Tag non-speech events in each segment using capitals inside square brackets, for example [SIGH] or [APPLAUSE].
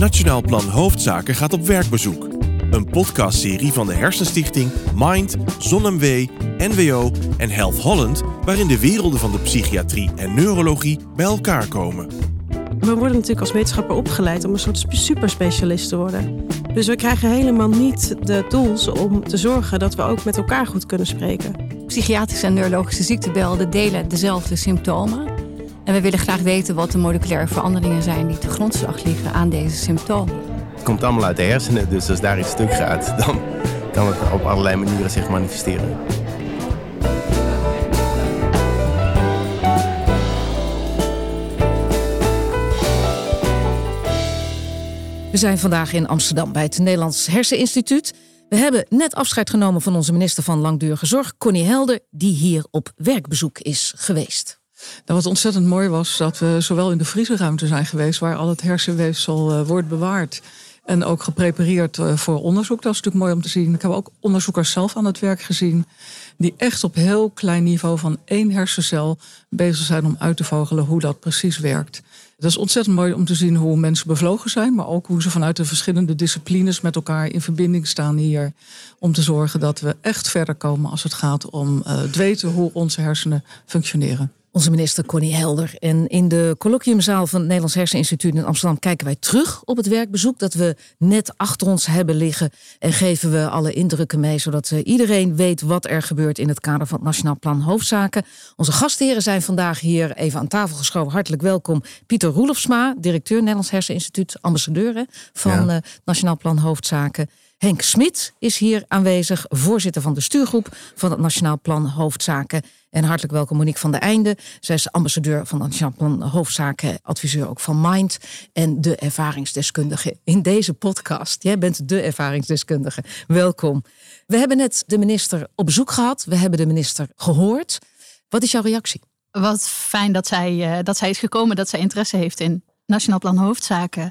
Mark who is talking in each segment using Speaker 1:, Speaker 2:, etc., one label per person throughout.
Speaker 1: Nationaal Plan Hoofdzaken gaat op werkbezoek. Een podcastserie van de Hersenstichting, Mind, ZonMW, NWO en Health Holland, waarin de werelden van de psychiatrie en neurologie bij elkaar komen.
Speaker 2: We worden natuurlijk als wetenschapper opgeleid om een soort superspecialist te worden. Dus we krijgen helemaal niet de tools om te zorgen dat we ook met elkaar goed kunnen spreken.
Speaker 3: Psychiatrische en neurologische ziektebeelden delen dezelfde symptomen. En we willen graag weten wat de moleculaire veranderingen zijn die te grondslag liggen aan deze symptomen.
Speaker 4: Het komt allemaal uit de hersenen, dus als daar iets stuk gaat, dan kan het op allerlei manieren zich manifesteren.
Speaker 5: We zijn vandaag in Amsterdam bij het Nederlands Herseninstituut. We hebben net afscheid genomen van onze minister van Langdurige Zorg, Connie Helder, die hier op werkbezoek is geweest.
Speaker 6: Nou, wat ontzettend mooi was, dat we zowel in de vriezenruimte zijn geweest, waar al het hersenweefsel uh, wordt bewaard. En ook geprepareerd uh, voor onderzoek. Dat is natuurlijk mooi om te zien. Ik heb ook onderzoekers zelf aan het werk gezien. Die echt op heel klein niveau van één hersencel bezig zijn om uit te vogelen hoe dat precies werkt. Dat is ontzettend mooi om te zien hoe mensen bevlogen zijn, maar ook hoe ze vanuit de verschillende disciplines met elkaar in verbinding staan hier. Om te zorgen dat we echt verder komen als het gaat om uh, het weten hoe onze hersenen functioneren
Speaker 5: onze minister Connie Helder. En in de colloquiumzaal van het Nederlands Herseninstituut in Amsterdam kijken wij terug op het werkbezoek dat we net achter ons hebben liggen. En geven we alle indrukken mee, zodat eh, iedereen weet wat er gebeurt in het kader van het Nationaal Plan Hoofdzaken. Onze gastheren zijn vandaag hier even aan tafel geschoven. Hartelijk welkom. Pieter Roelofsma, directeur Nederlands Herseninstituut, ambassadeur van ja. uh, Nationaal Plan Hoofdzaken. Henk Smit is hier aanwezig, voorzitter van de stuurgroep van het Nationaal Plan Hoofdzaken. En hartelijk welkom Monique van der Einde. Zij is ambassadeur van het Nationaal Plan Hoofdzaken, adviseur ook van Mind en de ervaringsdeskundige in deze podcast. Jij bent de ervaringsdeskundige. Welkom. We hebben net de minister op bezoek gehad. We hebben de minister gehoord. Wat is jouw reactie?
Speaker 7: Wat fijn dat zij, dat zij is gekomen, dat zij interesse heeft in Nationaal Plan Hoofdzaken.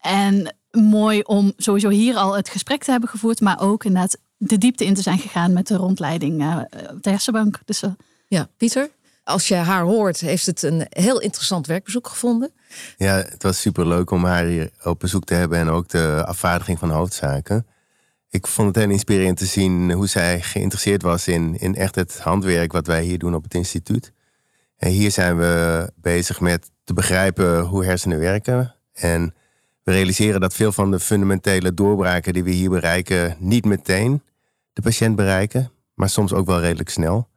Speaker 7: En mooi om sowieso hier al het gesprek te hebben gevoerd, maar ook inderdaad de diepte in te zijn gegaan met de rondleiding uh, op de hersenbank. Dus, uh...
Speaker 5: Ja, Pieter, als je haar hoort, heeft het een heel interessant werkbezoek gevonden.
Speaker 4: Ja, het was super leuk om haar hier op bezoek te hebben en ook de afvaardiging van hoofdzaken. Ik vond het heel inspirerend te zien hoe zij geïnteresseerd was in, in echt het handwerk wat wij hier doen op het instituut. En hier zijn we bezig met te begrijpen hoe hersenen werken. En we realiseren dat veel van de fundamentele doorbraken die we hier bereiken, niet meteen de patiënt bereiken, maar soms ook wel redelijk snel.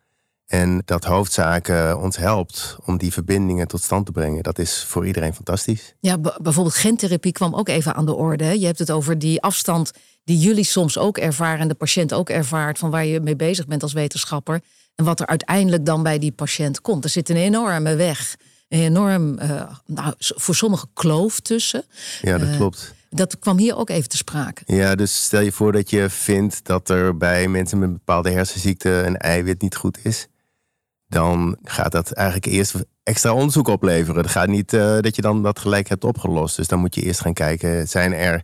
Speaker 4: En dat hoofdzaken ons helpt om die verbindingen tot stand te brengen. Dat is voor iedereen fantastisch.
Speaker 5: Ja, bijvoorbeeld gentherapie kwam ook even aan de orde. Je hebt het over die afstand die jullie soms ook ervaren en de patiënt ook ervaart van waar je mee bezig bent als wetenschapper. En wat er uiteindelijk dan bij die patiënt komt. Er zit een enorme weg enorm, uh, nou, voor sommigen kloof tussen.
Speaker 4: Ja, dat uh, klopt.
Speaker 5: Dat kwam hier ook even te sprake.
Speaker 4: Ja, dus stel je voor dat je vindt dat er bij mensen met een bepaalde hersenziekte een eiwit niet goed is. Dan gaat dat eigenlijk eerst extra onderzoek opleveren. Het gaat niet uh, dat je dan dat gelijk hebt opgelost. Dus dan moet je eerst gaan kijken, zijn er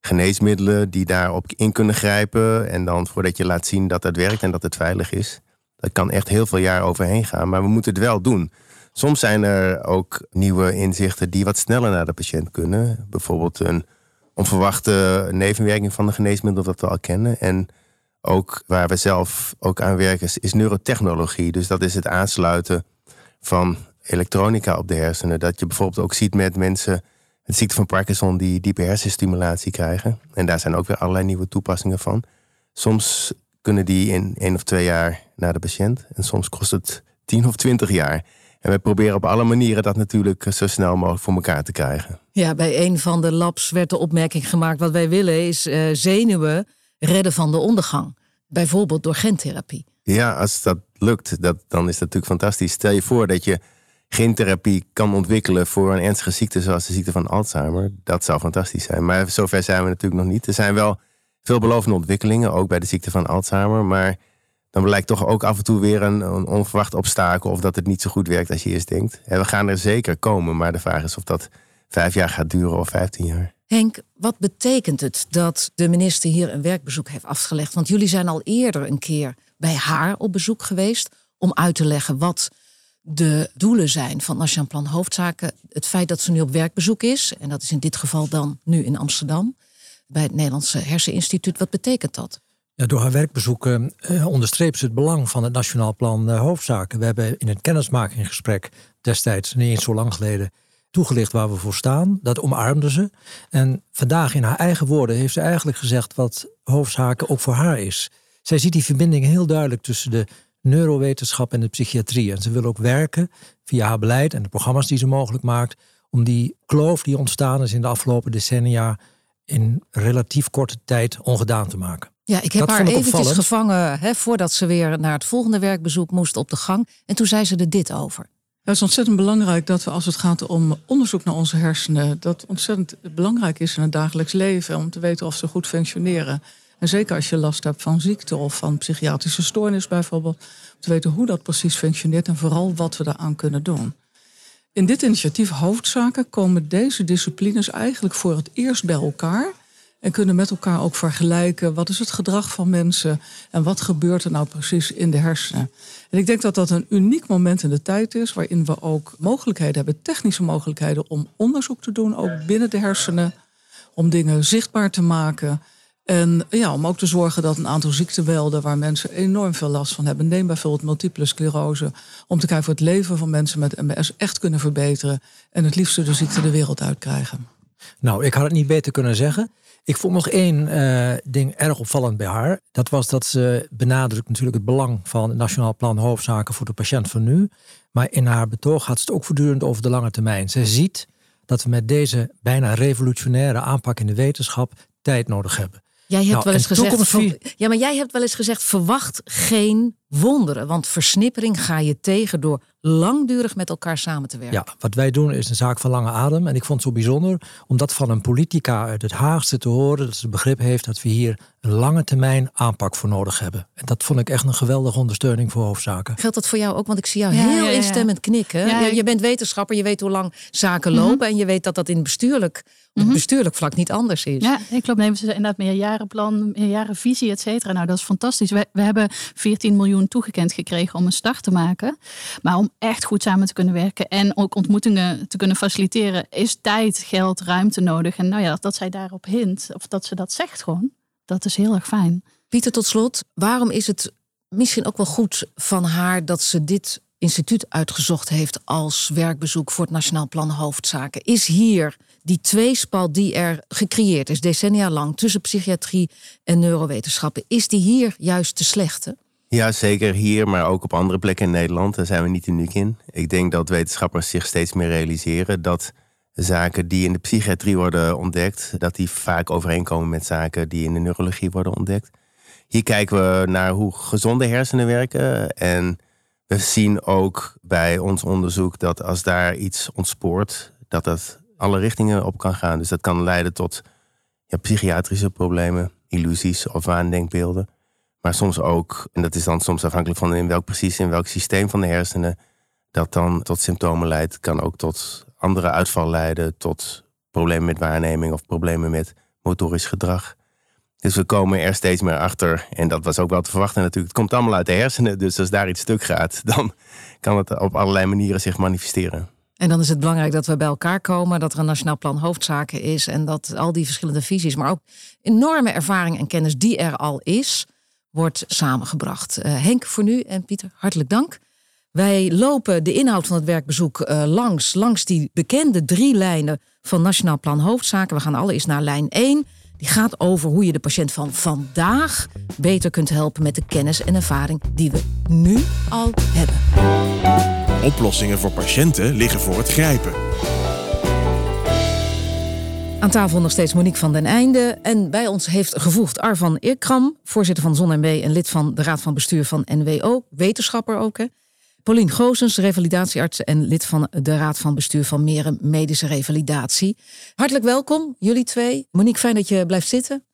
Speaker 4: geneesmiddelen die daarop in kunnen grijpen? En dan voordat je laat zien dat het werkt en dat het veilig is. Dat kan echt heel veel jaar overheen gaan, maar we moeten het wel doen. Soms zijn er ook nieuwe inzichten die wat sneller naar de patiënt kunnen. Bijvoorbeeld een onverwachte nevenwerking van een geneesmiddel dat we al kennen. En ook waar we zelf ook aan werken is neurotechnologie. Dus dat is het aansluiten van elektronica op de hersenen. Dat je bijvoorbeeld ook ziet met mensen met ziekte van Parkinson die diepe hersenstimulatie krijgen. En daar zijn ook weer allerlei nieuwe toepassingen van. Soms kunnen die in één of twee jaar naar de patiënt. En soms kost het tien of twintig jaar. En we proberen op alle manieren dat natuurlijk zo snel mogelijk voor elkaar te krijgen.
Speaker 5: Ja, bij een van de labs werd de opmerking gemaakt: wat wij willen is uh, zenuwen redden van de ondergang. Bijvoorbeeld door gentherapie.
Speaker 4: Ja, als dat lukt, dat, dan is dat natuurlijk fantastisch. Stel je voor dat je gentherapie kan ontwikkelen voor een ernstige ziekte zoals de ziekte van Alzheimer. Dat zou fantastisch zijn. Maar zover zijn we natuurlijk nog niet. Er zijn wel veelbelovende ontwikkelingen, ook bij de ziekte van Alzheimer. Maar dan blijkt toch ook af en toe weer een, een onverwacht obstakel of dat het niet zo goed werkt als je eerst denkt. En we gaan er zeker komen, maar de vraag is of dat vijf jaar gaat duren of vijftien jaar.
Speaker 5: Henk, wat betekent het dat de minister hier een werkbezoek heeft afgelegd? Want jullie zijn al eerder een keer bij haar op bezoek geweest om uit te leggen wat de doelen zijn van het Plan Hoofdzaken. Het feit dat ze nu op werkbezoek is, en dat is in dit geval dan nu in Amsterdam, bij het Nederlandse Herseninstituut. Wat betekent dat?
Speaker 8: Door haar werkbezoeken uh, onderstreept ze het belang van het Nationaal Plan uh, Hoofdzaken. We hebben in het kennismakinggesprek destijds, niet eens zo lang geleden, toegelicht waar we voor staan. Dat omarmde ze. En vandaag in haar eigen woorden heeft ze eigenlijk gezegd wat hoofdzaken ook voor haar is. Zij ziet die verbinding heel duidelijk tussen de neurowetenschap en de psychiatrie. En ze wil ook werken via haar beleid en de programma's die ze mogelijk maakt. om die kloof die ontstaan is in de afgelopen decennia. In relatief korte tijd ongedaan te maken.
Speaker 5: Ja, ik heb haar eventjes gevangen hè, voordat ze weer naar het volgende werkbezoek moest op de gang. En toen zei ze er dit over.
Speaker 6: Het is ontzettend belangrijk dat we als het gaat om onderzoek naar onze hersenen, dat ontzettend belangrijk is in het dagelijks leven om te weten of ze goed functioneren. En zeker als je last hebt van ziekte of van psychiatrische stoornis bijvoorbeeld, om te weten hoe dat precies functioneert en vooral wat we daaraan kunnen doen. In dit initiatief Hoofdzaken komen deze disciplines eigenlijk voor het eerst bij elkaar en kunnen met elkaar ook vergelijken wat is het gedrag van mensen en wat gebeurt er nou precies in de hersenen. En ik denk dat dat een uniek moment in de tijd is waarin we ook mogelijkheden hebben, technische mogelijkheden om onderzoek te doen, ook binnen de hersenen, om dingen zichtbaar te maken. En ja, om ook te zorgen dat een aantal ziektewelden waar mensen enorm veel last van hebben, neem bijvoorbeeld multiple sclerose, om te kijken of het leven van mensen met MS echt kunnen verbeteren en het liefste de ziekte de wereld uitkrijgen.
Speaker 8: Nou, ik had het niet beter kunnen zeggen. Ik vond nog één uh, ding erg opvallend bij haar. Dat was dat ze benadrukt natuurlijk het belang van het Nationaal Plan Hoofdzaken voor de patiënt van nu. Maar in haar betoog gaat het ook voortdurend over de lange termijn. Ze ziet dat we met deze bijna revolutionaire aanpak in de wetenschap tijd nodig hebben.
Speaker 5: Jij hebt nou, wel eens gezegd. ja, maar jij hebt wel eens gezegd: verwacht geen wonderen. Want versnippering ga je tegen door langdurig met elkaar samen te werken.
Speaker 8: Ja, wat wij doen is een zaak van lange adem. En ik vond het zo bijzonder om dat van een politica uit het Haagste te horen. Dat ze begrip heeft dat we hier een lange termijn aanpak voor nodig hebben. En dat vond ik echt een geweldige ondersteuning voor hoofdzaken.
Speaker 5: Geldt dat voor jou ook? Want ik zie jou heel ja, instemmend knikken. Je, je, bent wetenschapper, je weet hoe lang zaken mhm. lopen. En je weet dat dat in bestuurlijk mm bestuurlijk vlak niet anders is.
Speaker 7: Ja, ik klopt. Nemen ze inderdaad meerjarenplan, meerjarenvisie, et cetera. Nou, dat is fantastisch. We, we hebben 14 miljoen toegekend gekregen om een start te maken. Maar om echt goed samen te kunnen werken en ook ontmoetingen te kunnen faciliteren, is tijd, geld, ruimte nodig. En nou ja, dat zij daarop hint, of dat ze dat zegt gewoon, dat is heel erg fijn.
Speaker 5: Pieter, tot slot, waarom is het misschien ook wel goed van haar dat ze dit instituut uitgezocht heeft als werkbezoek voor het Nationaal Plan Hoofdzaken? Is hier die tweespal die er gecreëerd is, decennia lang, tussen psychiatrie en neurowetenschappen, is die hier juist te slechte?
Speaker 4: Ja, zeker hier, maar ook op andere plekken in Nederland. Daar zijn we niet uniek in. Ik denk dat wetenschappers zich steeds meer realiseren dat zaken die in de psychiatrie worden ontdekt, dat die vaak overeenkomen met zaken die in de neurologie worden ontdekt. Hier kijken we naar hoe gezonde hersenen werken. En we zien ook bij ons onderzoek dat als daar iets ontspoort, dat dat alle richtingen op kan gaan. Dus dat kan leiden tot ja, psychiatrische problemen, illusies of waandenkbeelden. Maar soms ook, en dat is dan soms afhankelijk van in welk precies in welk systeem van de hersenen dat dan tot symptomen leidt, kan ook tot andere uitval leiden, tot problemen met waarneming of problemen met motorisch gedrag. Dus we komen er steeds meer achter. En dat was ook wel te verwachten natuurlijk. Het komt allemaal uit de hersenen. Dus als daar iets stuk gaat, [LAUGHS] dan kan het op allerlei manieren zich manifesteren.
Speaker 5: En dan is het belangrijk dat we bij elkaar komen, dat er een nationaal plan hoofdzaken is en dat al die verschillende visies, maar ook enorme ervaring en kennis die er al is, wordt samengebracht. Uh, Henk voor nu en Pieter, hartelijk dank. Wij lopen de inhoud van het werkbezoek uh, langs, langs die bekende drie lijnen van Nationaal Plan Hoofdzaken. We gaan allereerst naar lijn 1. Die gaat over hoe je de patiënt van vandaag beter kunt helpen met de kennis en ervaring die we nu al hebben.
Speaker 1: Oplossingen voor patiënten liggen voor het grijpen.
Speaker 5: Aan tafel nog steeds Monique van den Einde. En bij ons heeft gevoegd Arvan Irkram, voorzitter van ZonMW en lid van de Raad van Bestuur van NWO, wetenschapper ook. Hè. Paulien Goosens, revalidatiearts en lid van de Raad van Bestuur van Meren Medische Revalidatie. Hartelijk welkom, jullie twee. Monique, fijn dat je blijft zitten.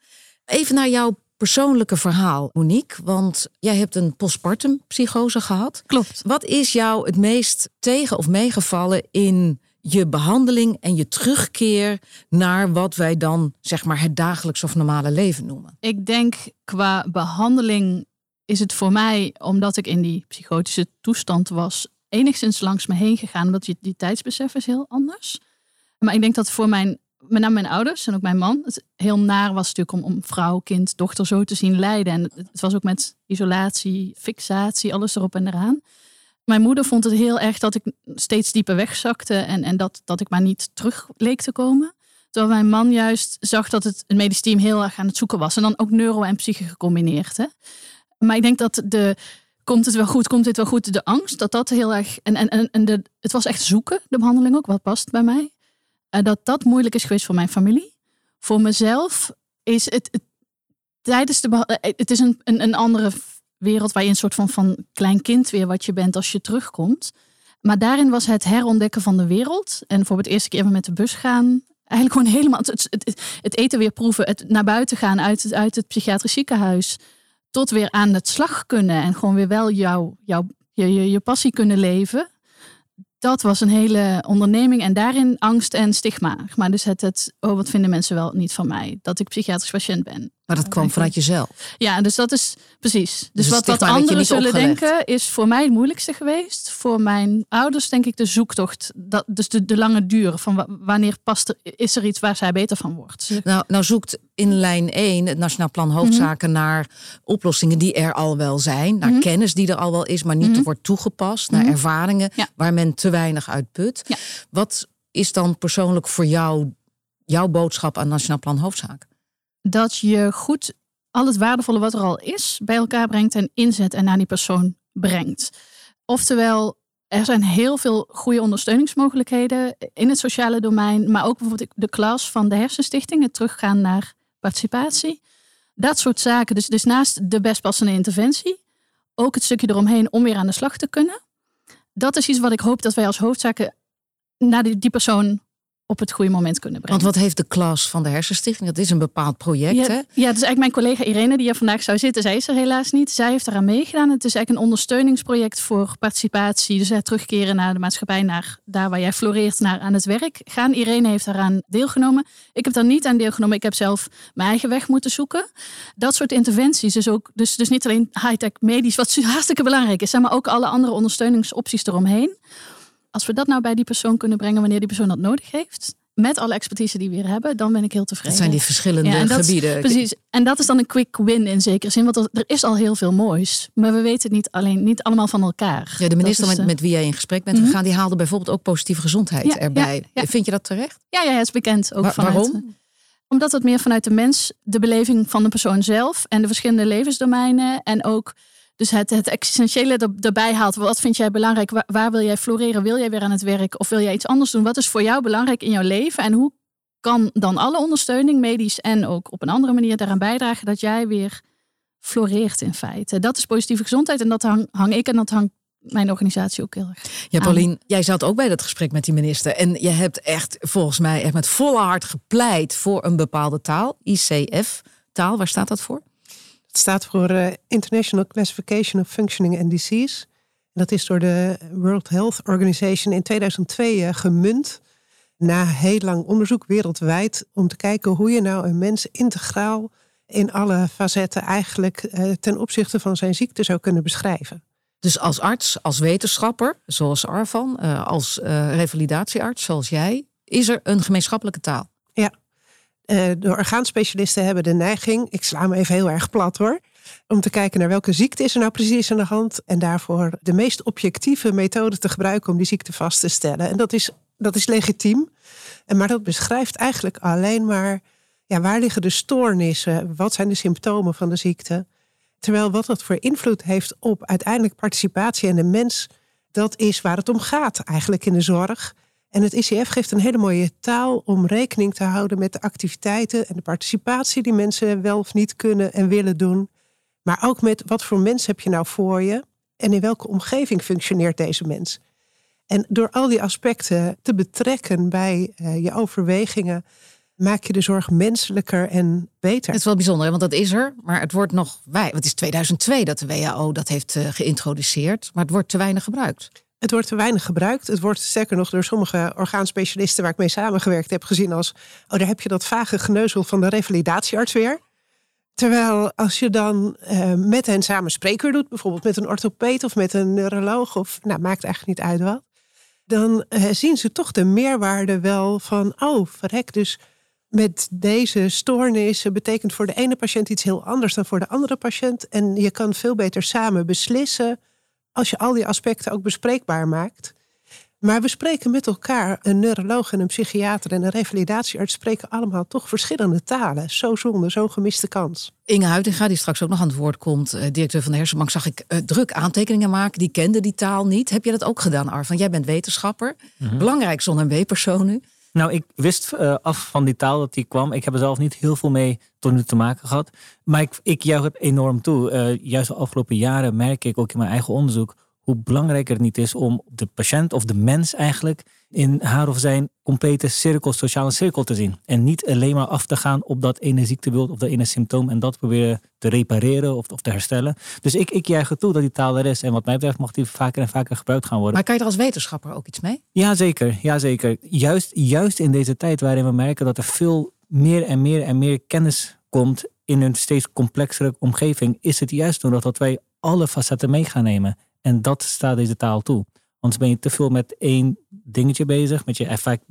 Speaker 5: Even naar jouw persoonlijke verhaal, Monique. Want jij hebt een postpartum psychose gehad.
Speaker 7: Klopt.
Speaker 5: Wat is jou het meest tegen of meegevallen in je behandeling en je terugkeer naar wat wij dan zeg maar het dagelijks of normale leven noemen?
Speaker 7: Ik denk qua behandeling is het voor mij, omdat ik in die psychotische toestand was, enigszins langs me heen gegaan. Omdat je, die tijdsbesef is heel anders. Maar ik denk dat voor mijn, met name mijn ouders en ook mijn man, het heel naar was natuurlijk om, om vrouw, kind, dochter zo te zien lijden. En het was ook met isolatie, fixatie, alles erop en eraan. Mijn moeder vond het heel erg dat ik steeds dieper wegzakte en, en dat, dat ik maar niet terug leek te komen. Terwijl mijn man juist zag dat het, het medisch team heel erg aan het zoeken was. En dan ook neuro en psyche gecombineerd. Maar ik denk dat de, komt het wel goed, komt dit wel goed, de angst, dat dat heel erg, en, en, en de, het was echt zoeken, de behandeling ook, wat past bij mij. En dat dat moeilijk is geweest voor mijn familie. Voor mezelf is het, het tijdens de het is een, een, een andere wereld waar je een soort van, van klein kind weer wat je bent als je terugkomt. Maar daarin was het herontdekken van de wereld. En voor het eerste keer met de bus gaan. Eigenlijk gewoon helemaal het, eten weer proeven. Het naar buiten gaan uit, het, uit het psychiatrisch ziekenhuis. Tot weer aan het slag kunnen. En gewoon weer wel jouw, jouw, je, je, je passie kunnen leven dat was een hele onderneming en daarin angst en stigma. Maar dus het, het, oh wat vinden mensen wel niet van mij? Dat ik psychiatrisch patiënt ben.
Speaker 5: Maar dat kwam vanuit jezelf.
Speaker 7: Ja, dus dat is precies. Dus, dus wat, wat anderen zullen denken is voor mij het moeilijkste geweest. Voor mijn ouders denk ik de zoektocht. Dat, dus de, de lange duur van wanneer past er, is er iets waar zij beter van wordt.
Speaker 5: Nou, nou zoekt in lijn 1 het Nationaal Plan Hoofdzaken mhm. naar oplossingen die er al wel zijn. Naar mhm. kennis die er al wel is, maar niet mm wordt toegepast. Naar mhm. ervaringen waar men te weinig uit put. Wat is dan persoonlijk voor jou jouw boodschap aan Nationaal Plan Hoofdzaken?
Speaker 7: Dat je goed al het waardevolle wat er al is bij elkaar brengt en inzet en naar die persoon brengt. Oftewel, er zijn heel veel goede ondersteuningsmogelijkheden in het sociale domein, maar ook bijvoorbeeld de klas van de Hersenstichting, het teruggaan naar participatie. Dat soort zaken. Dus, dus naast de best passende interventie, ook het stukje eromheen om weer aan de slag te kunnen. Dat is iets wat ik hoop dat wij als hoofdzaken naar die, die persoon op het goede moment kunnen brengen.
Speaker 5: Want wat heeft de klas van de Hersenstichting? Dat is een bepaald project,
Speaker 7: ja,
Speaker 5: hè?
Speaker 7: Ja, dus eigenlijk mijn collega Irene, die hier vandaag zou zitten, zij is er helaas niet. Zij heeft eraan meegedaan. Het is eigenlijk een ondersteuningsproject voor participatie. Dus het terugkeren naar de maatschappij, naar daar waar jij floreert, naar aan het werk gaan. Irene heeft daaraan deelgenomen. Ik heb daar niet aan deelgenomen. Ik heb zelf mijn eigen weg moeten zoeken. Dat soort interventies, dus, ook, dus, dus niet alleen high-tech medisch, wat [LAUGHS] hartstikke belangrijk is, maar ook alle andere ondersteuningsopties eromheen als we dat nou bij die persoon kunnen brengen wanneer die persoon dat nodig heeft, met alle expertise die we hier hebben, dan ben ik heel tevreden.
Speaker 5: Dat zijn die verschillende
Speaker 7: ja,
Speaker 5: gebieden.
Speaker 7: Precies. En dat is dan een quick win in zekere zin. Want er, is al heel veel moois. Maar we weten het niet alleen, niet allemaal van elkaar.
Speaker 5: Ja, de minister met, eh, met wie jij in gesprek bent mhm. gegaan, die haalde bijvoorbeeld ook positieve gezondheid erbij. Vind je dat terecht?
Speaker 7: Ja, ja, het is bekend. Ook vanuit,
Speaker 5: waarom?
Speaker 7: Omdat het meer vanuit de mens, de beleving van de persoon zelf en de verschillende levensdomeinen en ook dus het, het existentiële erbij haalt. Wat vind jij belangrijk? Waar, wil jij floreren? Wil jij weer aan het werk? Of wil jij iets anders doen? Wat is voor jou belangrijk in jouw leven? En hoe kan dan alle ondersteuning, medisch en ook op een andere manier, daaraan bijdragen dat jij weer floreert in feite? Dat is positieve gezondheid en dat hang, hang ik en dat hangt mijn organisatie ook heel erg.
Speaker 5: Ja, Paulien, jij zat ook bij dat gesprek met die minister. En je hebt echt volgens mij echt met volle hart gepleit voor een bepaalde taal, ICF. Taal, waar staat dat voor?
Speaker 9: Het staat voor uh, International Classification of Functioning and Disease. En dat is door de World Health Organization in 2002 uh, eh, gemunt. Na heel lang onderzoek wereldwijd. Om te kijken hoe je nou een mens integraal in alle facetten eigenlijk uh, ten opzichte van zijn ziekte zou kunnen beschrijven.
Speaker 5: Dus als arts, als wetenschapper, zoals Arvan, als revalidatiearts, zoals jij, is er een gemeenschappelijke taal?
Speaker 9: Uh, de orgaanspecialisten hebben de neiging, ik sla me even heel erg plat hoor, om te kijken naar welke ziekte is er nou precies aan de hand en daarvoor de meest objectieve methode te gebruiken om die ziekte vast te stellen. En dat is, dat is legitiem, maar dat beschrijft eigenlijk alleen maar ja, waar liggen de stoornissen, wat zijn de symptomen van de ziekte. Terwijl wat dat voor invloed heeft op uiteindelijk participatie en de mens, dat is waar het om gaat eigenlijk in de zorg. En het ICF geeft een hele mooie taal om rekening te houden met de activiteiten en de participatie die mensen wel of niet kunnen en willen doen. Maar ook met wat voor mens heb je nou voor je en in welke omgeving functioneert deze mens. En door al die aspecten te betrekken bij uh, je overwegingen, maak je de zorg menselijker en beter.
Speaker 5: Het is wel bijzonder, want dat is er. Maar het wordt nog wij. Het is 2002 dat de WHO dat heeft uh, geïntroduceerd. Maar het wordt te weinig gebruikt.
Speaker 9: Het wordt te weinig gebruikt. Het wordt sterker nog door sommige orgaanspecialisten waar ik mee samengewerkt heb gezien als... oh, daar heb je dat vage geneuzel van de revalidatiearts weer. Terwijl als je dan uh, met hen samen spreker doet, bijvoorbeeld met een orthopeet of met een neuroloog, of nou, maakt eigenlijk niet uit wat, dan uh, zien ze toch de meerwaarde wel van, oh, verrek, dus met deze stoornissen betekent voor de ene patiënt iets heel anders dan voor de andere patiënt. En je kan veel beter samen beslissen als je al die aspecten ook bespreekbaar maakt. Maar we spreken met elkaar, een neuroloog en een psychiater en een revalidatiearts spreken allemaal toch verschillende talen. Zo zonde, zo'n gemiste kans.
Speaker 5: Inge Huitinga, die straks ook nog aan het woord komt, eh, directeur van de Hersenbank, zag ik uh, druk aantekeningen maken. Die kende die taal niet. Heb je dat ook gedaan, Arvan? Jij bent wetenschapper, mm belangrijk zonder W-persoon nu.
Speaker 10: Nou, ik wist uh, af van die taal dat die kwam. Ik heb er zelf niet heel veel mee tot nu te maken gehad. Maar ik, ik juich het enorm toe. juist de afgelopen jaren merk ik ook in mijn eigen onderzoek hoe belangrijk het niet is om de patiënt of de mens eigenlijk in haar of zijn complete cirkel, sociale cirkel te zien. En niet alleen maar af te gaan op dat ene ziektebeeld of dat ene symptoom en dat proberen te repareren of, of te herstellen. Dus ik, ik juich toe dat die taal er is. En wat mij betreft mag die vaker en vaker gebruikt gaan worden.
Speaker 5: Maar kan je er als wetenschapper ook iets mee?
Speaker 10: Ja, zeker. Ja, zeker. Juist, juist in deze tijd waarin we merken dat er veel meer en meer en meer kennis komt in een steeds complexere omgeving, is het juist nodig dat wij alle facetten mee gaan nemen. En dat staat deze taal toe. Anders ben je te veel met één dingetje bezig, met je effect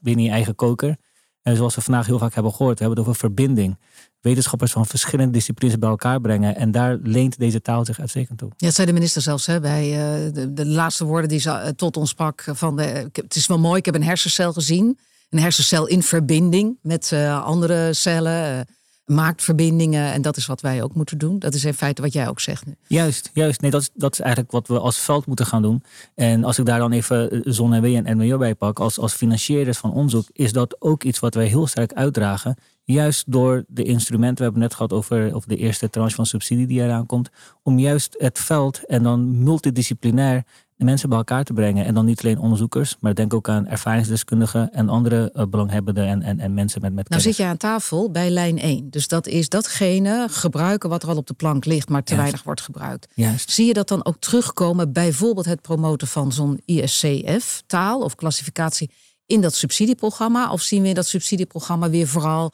Speaker 10: binnen je eigen koker. En zoals we vandaag heel vaak hebben gehoord, we hebben het over verbinding. Wetenschappers van verschillende disciplines bij elkaar brengen. En daar leent deze taal zich uitstekend toe.
Speaker 5: Ja, zei de minister zelfs hè, bij uh, de, de, laatste woorden die ze eh, tot ons sprak. Van de, het is wel mooi, ik heb een hersencel gezien. Een hersencel in verbinding met andere cellen maakt verbindingen. En dat is wat wij ook moeten doen. Dat is in feite wat jij ook zegt nu.
Speaker 10: Juist, juist. Nee, dat is, dat is eigenlijk wat we als veld moeten gaan doen. En als ik daar dan even eh, ZonNW en NWO bij pak, als, als financierders van onderzoek, is dat ook iets wat wij heel sterk uitdragen. Juist door de instrumenten, we hebben net gehad over, over de eerste tranche van subsidie die eraan komt, om juist het veld en dan multidisciplinair mensen bij elkaar te brengen. En dan niet alleen onderzoekers, maar denk ook aan ervaringsdeskundigen en andere uh, belanghebbenden en, en, en mensen met, met
Speaker 5: Nou zit je aan tafel bij lijn 1. Dus dat is datgene gebruiken wat er al op de plank ligt, maar te weinig wordt gebruikt.
Speaker 10: Juist.
Speaker 5: Zie je dat dan ook terugkomen, bijvoorbeeld het promoten van zo'n ISCF-taal of klassificatie in dat subsidieprogramma? Of zien we in dat subsidieprogramma weer vooral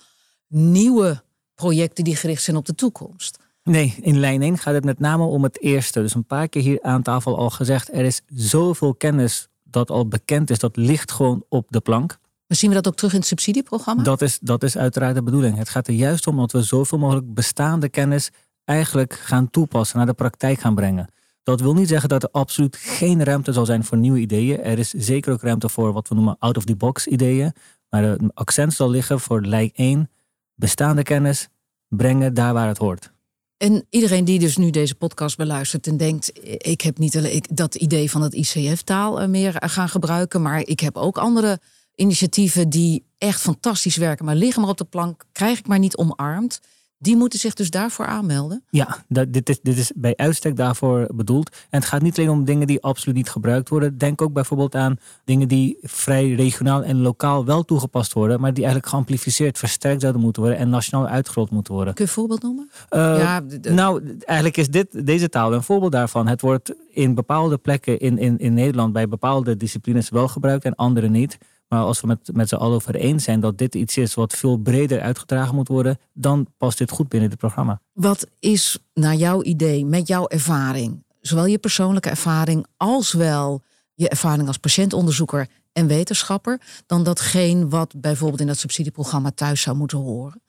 Speaker 5: nieuwe projecten die gericht zijn op de toekomst?
Speaker 10: Nee, in lijn 1 gaat het met name om het eerste. Dus een paar keer hier aan tafel al gezegd, er is zoveel kennis dat al bekend is, dat ligt gewoon op de plank.
Speaker 5: Maar zien we dat ook terug in het subsidieprogramma?
Speaker 10: Dat is, dat is uiteraard de bedoeling. Het gaat er juist om dat we zoveel mogelijk bestaande kennis eigenlijk gaan toepassen, naar de praktijk gaan brengen. Dat wil niet zeggen dat er absoluut geen ruimte zal zijn voor nieuwe ideeën. Er is zeker ook ruimte voor wat we noemen out-of-the-box ideeën. Maar de accent zal liggen voor lijn 1, bestaande kennis brengen daar waar het hoort.
Speaker 5: En iedereen die dus nu deze podcast beluistert en denkt: ik heb niet alleen dat idee van het ICF-taal eh, meer gaan gebruiken, maar ik heb ook andere initiatieven die echt fantastisch werken, maar liggen maar op de plank, krijg ik maar niet omarmd. Die moeten zich dus daarvoor aanmelden?
Speaker 10: Ja, dat, dit, is, dit is bij uitstek daarvoor bedoeld. En het gaat niet alleen om dingen die absoluut niet gebruikt worden. Denk ook bijvoorbeeld aan dingen die vrij regionaal en lokaal wel toegepast worden, maar die eigenlijk geamplificeerd, versterkt zouden moeten worden en nationaal uitgerold moeten worden.
Speaker 5: Kun je een voorbeeld noemen?
Speaker 10: Uh, ja, Nou, eigenlijk is dit, deze taal een voorbeeld daarvan. Het wordt in bepaalde plekken in, in, in Nederland bij bepaalde disciplines wel gebruikt en andere niet. Maar als we met, met z'n allen over eens zijn dat dit iets is wat veel breder uitgedragen moet worden, dan past dit goed binnen het programma.
Speaker 5: Wat is naar jouw idee, met jouw ervaring, zowel je persoonlijke ervaring als wel je ervaring als patiëntonderzoeker en wetenschapper, dan datgene wat bijvoorbeeld in dat subsidieprogramma thuis zou moeten horen?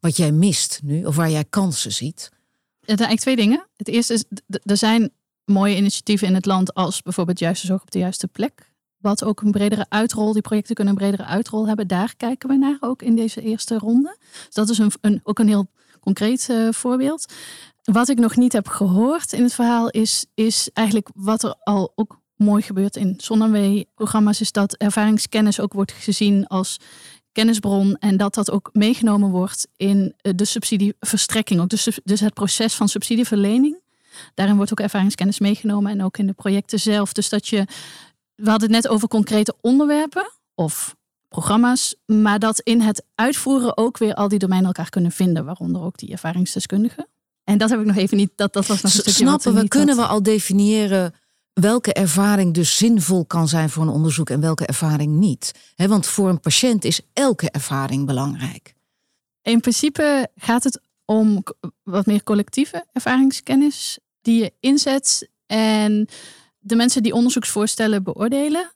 Speaker 5: Wat jij mist nu, of waar jij kansen ziet?
Speaker 7: Er zijn eigenlijk twee dingen. Het eerste is, er zijn mooie initiatieven in het land als bijvoorbeeld juiste zorg op de juiste plek wat ook een bredere uitrol, die projecten kunnen een bredere uitrol hebben. Daar kijken we naar ook in deze eerste ronde. Dus dat is een, een ook een heel concreet uh, voorbeeld. Wat ik nog niet heb gehoord in het verhaal is, is eigenlijk wat er al ook mooi gebeurt in ZonMW-programma's, is dat ervaringskennis ook wordt gezien als kennisbron en dat dat ook meegenomen wordt in eh, de subsidieverstrekking, ook dus, dus het proces van subsidieverlening. Daarin wordt ook ervaringskennis meegenomen en ook in de projecten zelf. Dus dat je we hadden het net over concrete onderwerpen of programma's, maar dat in het uitvoeren ook weer al die domeinen elkaar kunnen vinden, waaronder ook die ervaringsdeskundigen. En dat heb ik nog even niet. Dat, dat was nog een stukje
Speaker 5: Snappen we, kunnen we al definiëren welke ervaring dus zinvol kan zijn voor een onderzoek en welke ervaring niet? want voor een patiënt is elke ervaring belangrijk.
Speaker 7: In principe gaat het om wat meer collectieve ervaringskennis die je inzet en de mensen die onderzoeksvoorstellen beoordelen,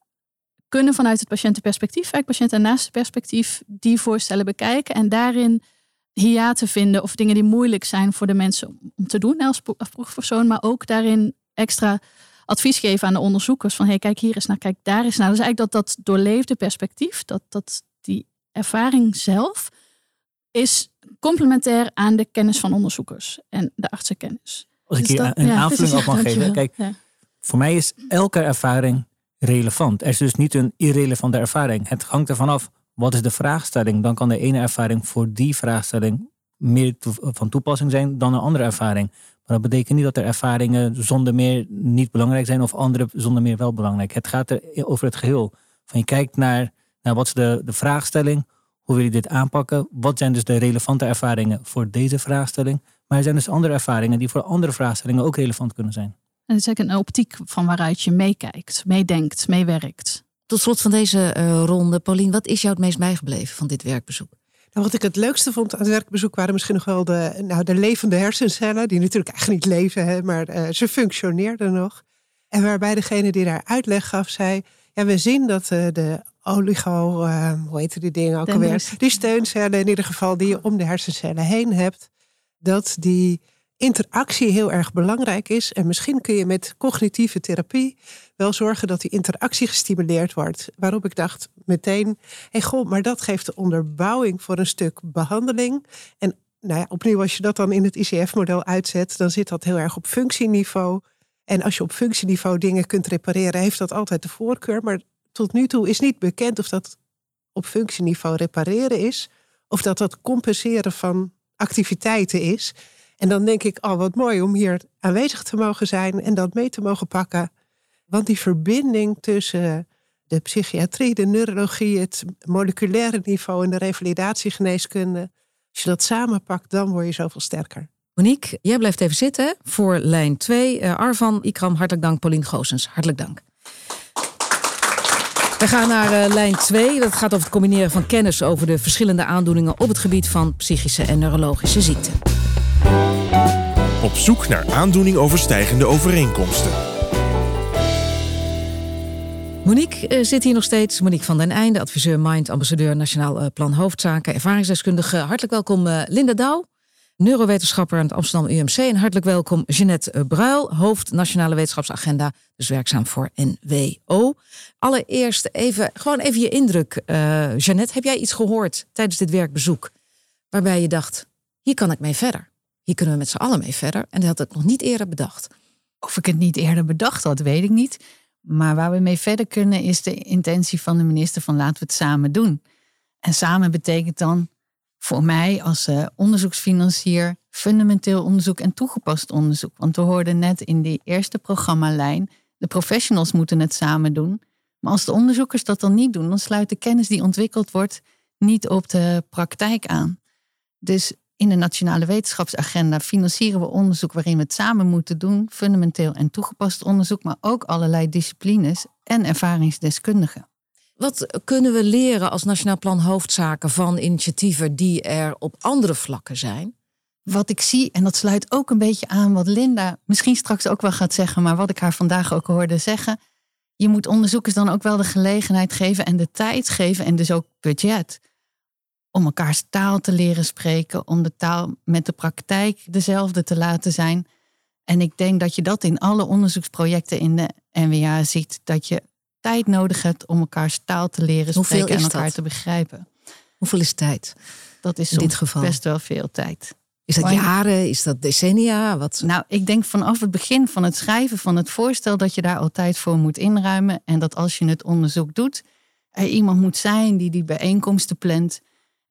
Speaker 7: kunnen vanuit het patiëntenperspectief, eigenlijk patiënt- en naastenperspectief, die voorstellen bekijken en daarin hiaten vinden of dingen die moeilijk zijn voor de mensen om te doen als proefpersoon, maar ook daarin extra advies geven aan de onderzoekers van hey, kijk hier eens naar, kijk daar eens naar. Dus eigenlijk dat dat doorleefde perspectief, dat, dat die ervaring zelf is complementair aan de kennis van onderzoekers en de artsenkennis.
Speaker 10: Als ik dus hier een aanvulling op mag [LAUGHS] geven. Kijk, voor mij is elke ervaring relevant. Er is dus niet een irrelevante ervaring. Het hangt ervan af, wat is de vraagstelling? Dan kan de ene ervaring voor die vraagstelling meer van toepassing zijn dan een andere ervaring. Maar dat betekent niet dat er ervaringen zonder meer niet belangrijk zijn of andere zonder meer wel belangrijk. Het gaat er over het geheel. Van je kijkt naar, naar wat is de, de vraagstelling, hoe wil je dit aanpakken, wat zijn dus de relevante ervaringen voor deze vraagstelling. Maar er zijn dus andere ervaringen die voor andere vraagstellingen ook relevant kunnen zijn.
Speaker 7: En het is eigenlijk een optiek van waaruit je meekijkt, meedenkt, meewerkt.
Speaker 5: Tot slot van deze uh, ronde, Paulien, wat is jou het meest bijgebleven van dit werkbezoek?
Speaker 9: Nou, wat ik het leukste vond aan het werkbezoek waren misschien nog wel de, nou, de levende hersencellen, die natuurlijk eigenlijk niet leven, hè, maar uh, ze functioneerden nog. En waarbij degene die daar uitleg gaf zei, ja, we zien dat uh, de oligo, hoe heet die dingen ook alweer, die steuncellen in ieder geval die je om de hersencellen heen hebt, dat die interactie heel erg belangrijk is. En misschien kun je met cognitieve therapie wel zorgen dat die interactie gestimuleerd wordt. Waarop ik dacht meteen, hey goh, maar dat geeft de onderbouwing voor een stuk behandeling. En nou ja, opnieuw, als je dat dan in het ICF-model uitzet, dan zit dat heel erg op functieniveau. En als je op functieniveau dingen kunt repareren, heeft dat altijd de voorkeur. Maar tot nu toe is niet bekend of dat op functieniveau repareren is, of dat dat compenseren van activiteiten is. En dan denk ik, oh wat mooi om hier aanwezig te mogen zijn en dat mee te mogen pakken. Want die verbinding tussen de psychiatrie, de neurologie, het moleculaire niveau en de revalidatiegeneeskunde. Als je dat samenpakt, dan word je zoveel sterker.
Speaker 5: Monique, jij blijft even zitten voor lijn 2. Uh, eh, Arvan, Ikram, hartelijk dank. Paulien Goosens, hartelijk dank. We gaan naar uh, lijn 2. Dat gaat over het combineren van kennis over de verschillende aandoeningen op het gebied van psychische en neurologische ziekten.
Speaker 1: Op zoek naar aandoening overstijgende overeenkomsten.
Speaker 5: Monique uh, zit hier nog steeds. Monique van den Einde, adviseur Mind, ambassadeur Nationaal uh, Plan Hoofdzaken, ervaringsdeskundige. Hartelijk welkom uh, Linda Douw, neurowetenschapper aan het Amsterdam UMC. En hartelijk welkom Jeannette Bruil, hoofd Nationale Wetenschapsagenda, dus werkzaam voor NWO. Allereerst even, gewoon even je indruk. Jeannette, heb jij iets gehoord tijdens dit werkbezoek waarbij je dacht, hier kan ik mee verder? Hier kunnen we met z'n allen mee verder. En dat had ik nog niet eerder bedacht.
Speaker 11: Of ik het niet eerder bedacht had, weet ik niet. Maar waar we mee verder kunnen is de intentie van de minister van laten we het samen doen. En samen betekent dan voor mij als uh, onderzoeksfinancier fundamenteel onderzoek en toegepast onderzoek. Want we hoorden net in die eerste programmalijn, de professionals moeten het samen doen. Maar als de onderzoekers dat dan niet doen, dan sluit de kennis die ontwikkeld wordt niet op de praktijk aan. Dus in de Nationale Wetenschapsagenda financieren we onderzoek waarin we het samen moeten doen, fundamenteel en toegepast onderzoek, maar ook allerlei disciplines en ervaringsdeskundigen.
Speaker 5: Wat kunnen we leren als Nationaal Plan Hoofdzaken van initiatieven die er op andere vlakken zijn?
Speaker 11: Wat ik zie, en dat sluit ook een beetje aan wat Linda misschien straks ook wel gaat zeggen, maar wat ik haar vandaag ook hoorde zeggen. Je moet onderzoekers dan ook wel de gelegenheid geven en de tijd geven en dus ook budget om elkaars taal te leren spreken, om de taal met de praktijk dezelfde te laten zijn. En ik denk dat je dat in alle onderzoeksprojecten in de NWA ziet, dat je tijd nodig hebt om elkaars taal te leren spreken en elkaar te begrijpen.
Speaker 5: Hoeveel is tijd?
Speaker 11: Dat is in dit geval best wel veel tijd.
Speaker 5: Is dat jaren? Is dat decennia? Wat?
Speaker 11: Nou, ik denk vanaf het begin van het schrijven van het voorstel dat je daar altijd voor moet inruimen. En dat als je het onderzoek doet, er iemand moet zijn die die bijeenkomsten plant,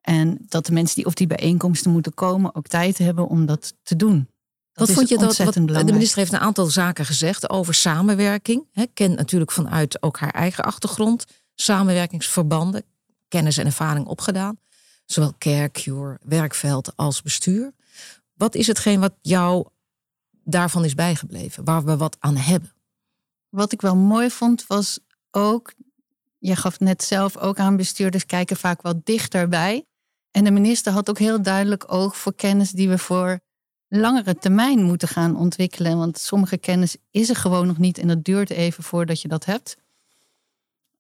Speaker 11: en dat de mensen die op die bijeenkomsten moeten komen ook tijd hebben om dat te doen.
Speaker 5: Dat wat vond je dat? Wat, de minister heeft een aantal zaken gezegd over samenwerking. He, kent natuurlijk vanuit ook haar eigen achtergrond samenwerkingsverbanden, kennis en ervaring opgedaan. Zowel care, cure, werkveld als bestuur. Wat is hetgeen wat jou daarvan is bijgebleven, waar we wat aan hebben?
Speaker 11: Wat ik wel mooi vond was ook, je gaf net zelf ook aan bestuurders kijken vaak wat dichterbij. En de minister had ook heel duidelijk oog voor kennis die we voor langere termijn moeten gaan ontwikkelen. Want sommige kennis is er gewoon nog niet en dat duurt even voordat je dat hebt.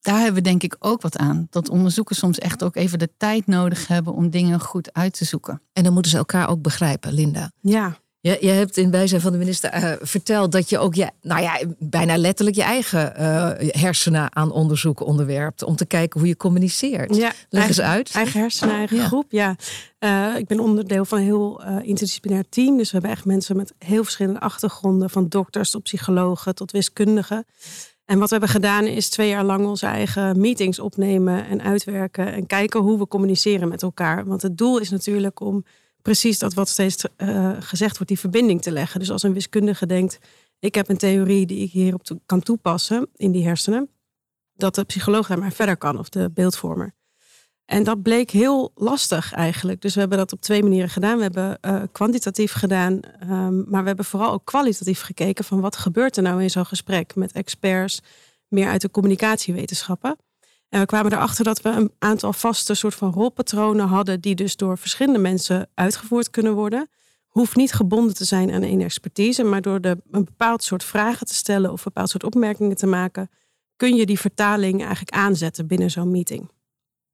Speaker 11: Daar hebben we denk ik ook wat aan. Dat onderzoekers soms echt ook even de tijd nodig hebben om dingen goed uit te zoeken.
Speaker 5: En dan moeten ze elkaar ook begrijpen, Linda.
Speaker 2: Ja,
Speaker 5: Je, je hebt in bijzijn van de minister eh, verteld dat je ook je, nou ja, bijna letterlijk je eigen eh, hersenen aan onderzoek onderwerpt. Om te kijken hoe je communiceert.
Speaker 2: ja.
Speaker 5: Leg eens uit.
Speaker 2: Eigen hersenen, eigen
Speaker 5: Ja.
Speaker 2: groep. Ja. Eh, ik ben onderdeel van een heel interdisciplinair team. Dus we hebben echt mensen met heel verschillende achtergronden. Van dokters tot psychologen tot wiskundigen. En wat we hebben gedaan is twee jaar lang onze eigen meetings opnemen en uitwerken. En kijken hoe we communiceren met elkaar. Want het doel is natuurlijk om precies dat wat steeds eh, gezegd wordt, die verbinding te leggen. Dus als een wiskundige denkt, ik heb een theorie die ik hierop kan toepassen in die hersenen. Dat de psycholoog daar maar verder kan of de beeldvormer. En dat bleek heel lastig eigenlijk. Dus we hebben dat op twee manieren gedaan. We hebben eh, kwantitatief gedaan, ehm, maar we hebben vooral ook kwalitatief gekeken van wat gebeurt er nou in zo'n gesprek met experts, meer uit de communicatiewetenschappen. En we kwamen erachter dat we een aantal vaste soort van rolpatronen hadden, die dus door verschillende mensen uitgevoerd kunnen worden. Hoeft niet gebonden te zijn aan één expertise, maar door de, een bepaald soort vragen te stellen of een bepaald soort opmerkingen te maken, kun je die vertaling eigenlijk aanzetten binnen zo'n meeting.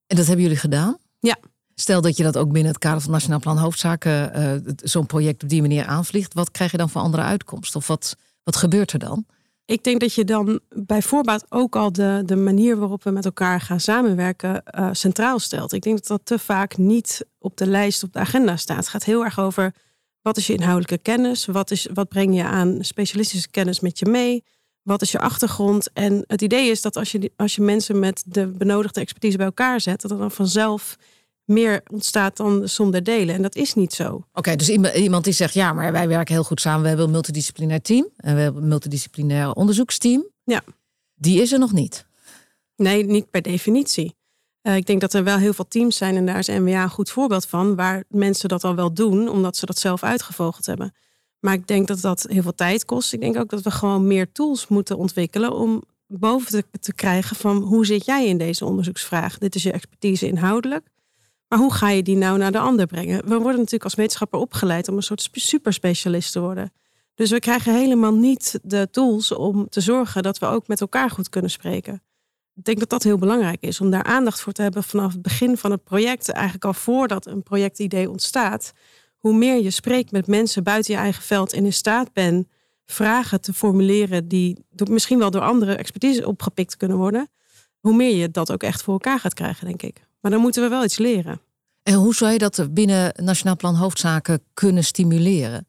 Speaker 5: En dat hebben jullie gedaan?
Speaker 2: Ja.
Speaker 5: Stel dat je dat ook binnen het kader van Nationaal Plan Hoofdzaken eh, zo'n project op die manier aanvliegt. Wat krijg je dan voor andere uitkomst? Of wat, wat gebeurt er dan?
Speaker 2: Ik denk dat je dan bij voorbaat ook al de, de manier waarop we met elkaar gaan samenwerken eh, centraal stelt. Ik denk dat dat te vaak niet op de lijst, op de agenda staat. Het gaat heel erg over wat is je inhoudelijke kennis? Wat, is, wat breng je aan specialistische kennis met je mee? Wat is je achtergrond? En het idee is dat als je, als je mensen met de benodigde expertise bij elkaar zet, dat dan vanzelf meer ontstaat dan zonder delen. En dat is niet zo.
Speaker 5: Oké, dus iemand- die zegt, ja, maar wij werken heel goed samen. We hebben een multidisciplinair team. En we hebben een multidisciplinair onderzoeksteam.
Speaker 2: Ja.
Speaker 5: Die is er nog niet.
Speaker 2: Nee, niet per definitie. Eh, ik denk dat er wel heel veel teams zijn en daar is NWA een goed voorbeeld van, waar mensen dat al wel doen, omdat ze dat zelf uitgevogeld hebben. Maar ik denk dat dat heel veel tijd kost. Ik denk ook dat we gewoon meer tools moeten ontwikkelen om boven te, te krijgen van hoe zit jij in deze onderzoeksvraag? Dit is je expertise inhoudelijk. Maar hoe ga je die nou naar de ander brengen? We worden natuurlijk als wetenschapper opgeleid om een soort spe- superspecialist te worden. Dus we krijgen helemaal niet de tools om te zorgen dat we ook met elkaar goed kunnen spreken. Ik denk dat dat heel belangrijk is om daar aandacht voor te hebben vanaf het begin van het project, eigenlijk al voordat een projectidee ontstaat. Hoe meer je spreekt met mensen buiten je eigen veld en in staat bent vragen te formuleren die misschien wel door andere expertise opgepikt kunnen worden, hoe meer je dat ook echt voor elkaar gaat krijgen, denk ik. Maar dan moeten we wel iets leren.
Speaker 5: En hoe zou je dat binnen Nationaal Plan Hoofdzaken kunnen stimuleren?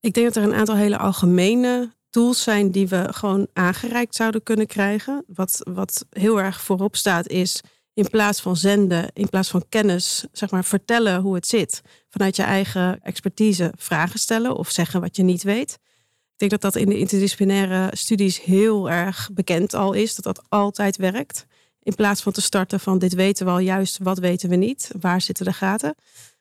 Speaker 2: Ik denk dat er een aantal hele algemene tools zijn die we gewoon aangereikt zouden kunnen krijgen. Wat, wat heel erg voorop staat is in plaats van zenden, in plaats van kennis, zeg maar vertellen hoe het zit. Vanuit je eigen expertise vragen stellen of zeggen wat je niet weet. Ik denk dat dat in de interdisciplinaire studies heel erg bekend al is, dat dat altijd werkt. In plaats van te starten van dit weten we al juist, wat weten we niet, waar zitten de gaten.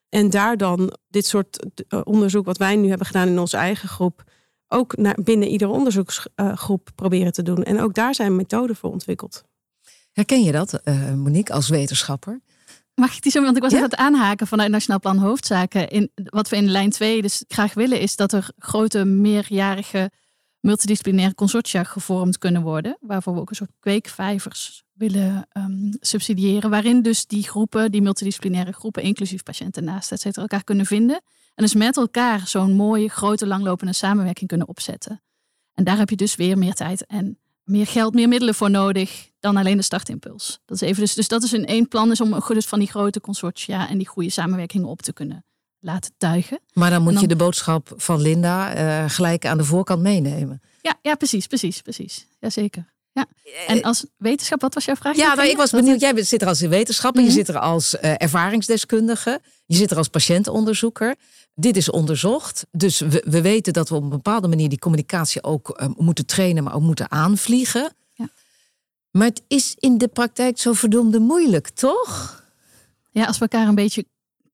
Speaker 2: En daar dan dit soort eh, onderzoek wat wij nu hebben gedaan in onze eigen groep, ook naar, binnen iedere onderzoeksgroep proberen te doen. En ook daar zijn methoden voor ontwikkeld.
Speaker 5: Herken je dat, eh, Monique, als wetenschapper?
Speaker 7: Mag ik die zo? Want ik was
Speaker 5: Ja.
Speaker 7: aan het aanhaken vanuit Nationaal Plan Hoofdzaken. In, wat we in lijn 2 dus graag willen is dat er grote meerjarige multidisciplinaire consortia gevormd kunnen worden. Waarvoor we ook een soort kweekvijvers willen ehm, subsidiëren. Waarin dus die groepen, die multidisciplinaire groepen, inclusief patiënten naast, et cetera, elkaar kunnen vinden. En dus met elkaar zo'n mooie, grote, langlopende samenwerking kunnen opzetten. En daar heb je dus weer meer tijd en meer geld, meer middelen voor nodig dan alleen de startimpuls. Dat is even dus, dus dat is een één plan is om dus van die grote consortia en die goede samenwerkingen op te kunnen laten tuigen.
Speaker 5: Maar dan moet
Speaker 7: dan-
Speaker 5: je de boodschap van Linda eh, gelijk aan de voorkant meenemen.
Speaker 7: Ja, ja precies, precies, precies. Jazeker. Ja. En als wetenschap, wat was jouw vraag?
Speaker 5: Ja, ik was benieuwd. Jij zit er als wetenschapper,
Speaker 7: Mhm.
Speaker 5: je zit er als eh, ervaringsdeskundige, je zit er als patiëntenonderzoeker. Dit is onderzocht. Dus we, we weten dat we op een bepaalde manier die communicatie ook eh, moeten trainen, maar ook moeten aanvliegen.
Speaker 7: Ja.
Speaker 5: Maar het is in de praktijk zo verdomde moeilijk, toch?
Speaker 7: Ja, als we elkaar een beetje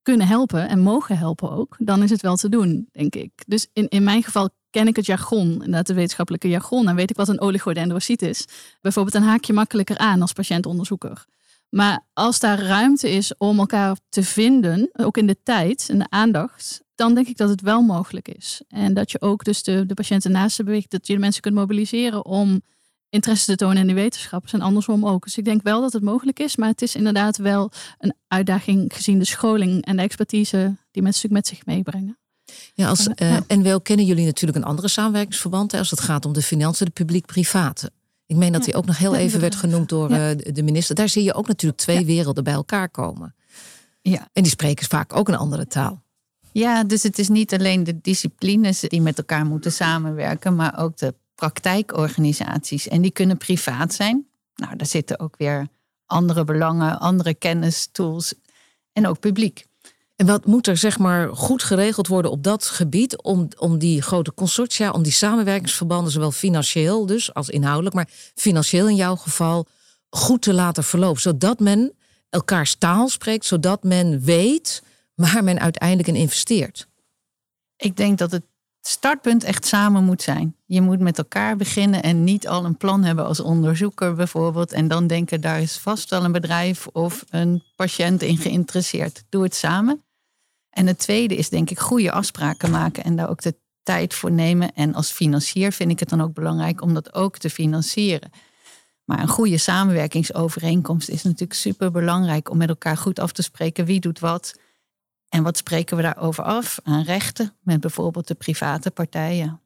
Speaker 7: kunnen helpen en mogen helpen ook, dan is het wel te doen, denk ik. Dus in, in mijn geval ken ik het jargon, inderdaad het wetenschappelijke jargon, en weet ik wat een oligodendrocyte is. Bijvoorbeeld, dan haak je makkelijker aan als patiëntonderzoeker. Maar als daar ruimte is om elkaar te vinden, ook in de tijd en de aandacht, dan denk ik dat het wel mogelijk is. En dat je ook dus de, de patiënten naast je beweegt, dat je de mensen kunt mobiliseren om interesse te tonen in de wetenschap. En andersom ook. Dus ik denk wel dat het mogelijk is, maar het is inderdaad wel een uitdaging gezien de scholing en de expertise die mensen met zich meebrengen.
Speaker 5: Ja, als uh, NWO kennen jullie natuurlijk een andere samenwerkingsverband als het gaat om de financiën, de publiek-private. Ik meen dat die ook nog heel even werd genoemd door uh, de minister. Daar zie je ook natuurlijk twee werelden bij elkaar komen.
Speaker 11: Ja.
Speaker 5: En die spreken vaak ook een andere taal.
Speaker 11: Ja, dus het is niet alleen de disciplines die met elkaar moeten samenwerken, maar ook de praktijkorganisaties. En die kunnen privaat zijn. Nou, daar zitten ook weer andere belangen, andere kennis, tools en ook publiek.
Speaker 5: En wat moet er zeg maar goed geregeld worden op dat gebied om, om die grote consortia, om die samenwerkingsverbanden, zowel financieel dus als inhoudelijk, maar financieel in jouw geval, goed te laten verlopen, zodat men elkaars taal spreekt, zodat men weet waar men uiteindelijk in investeert?
Speaker 11: Ik denk dat het startpunt echt samen moet zijn. Je moet met elkaar beginnen en niet al een plan hebben als onderzoeker bijvoorbeeld. En dan denken, daar is vast wel een bedrijf of een patiënt in geïnteresseerd. Doe het samen. En het tweede is denk ik goede afspraken maken en daar ook de tijd voor nemen. En als financier vind ik het dan ook belangrijk om dat ook te financieren. Maar een goede samenwerkingsovereenkomst is natuurlijk super belangrijk om met elkaar goed af te spreken wie doet wat. En wat spreken we daarover af aan rechten met bijvoorbeeld de private partijen?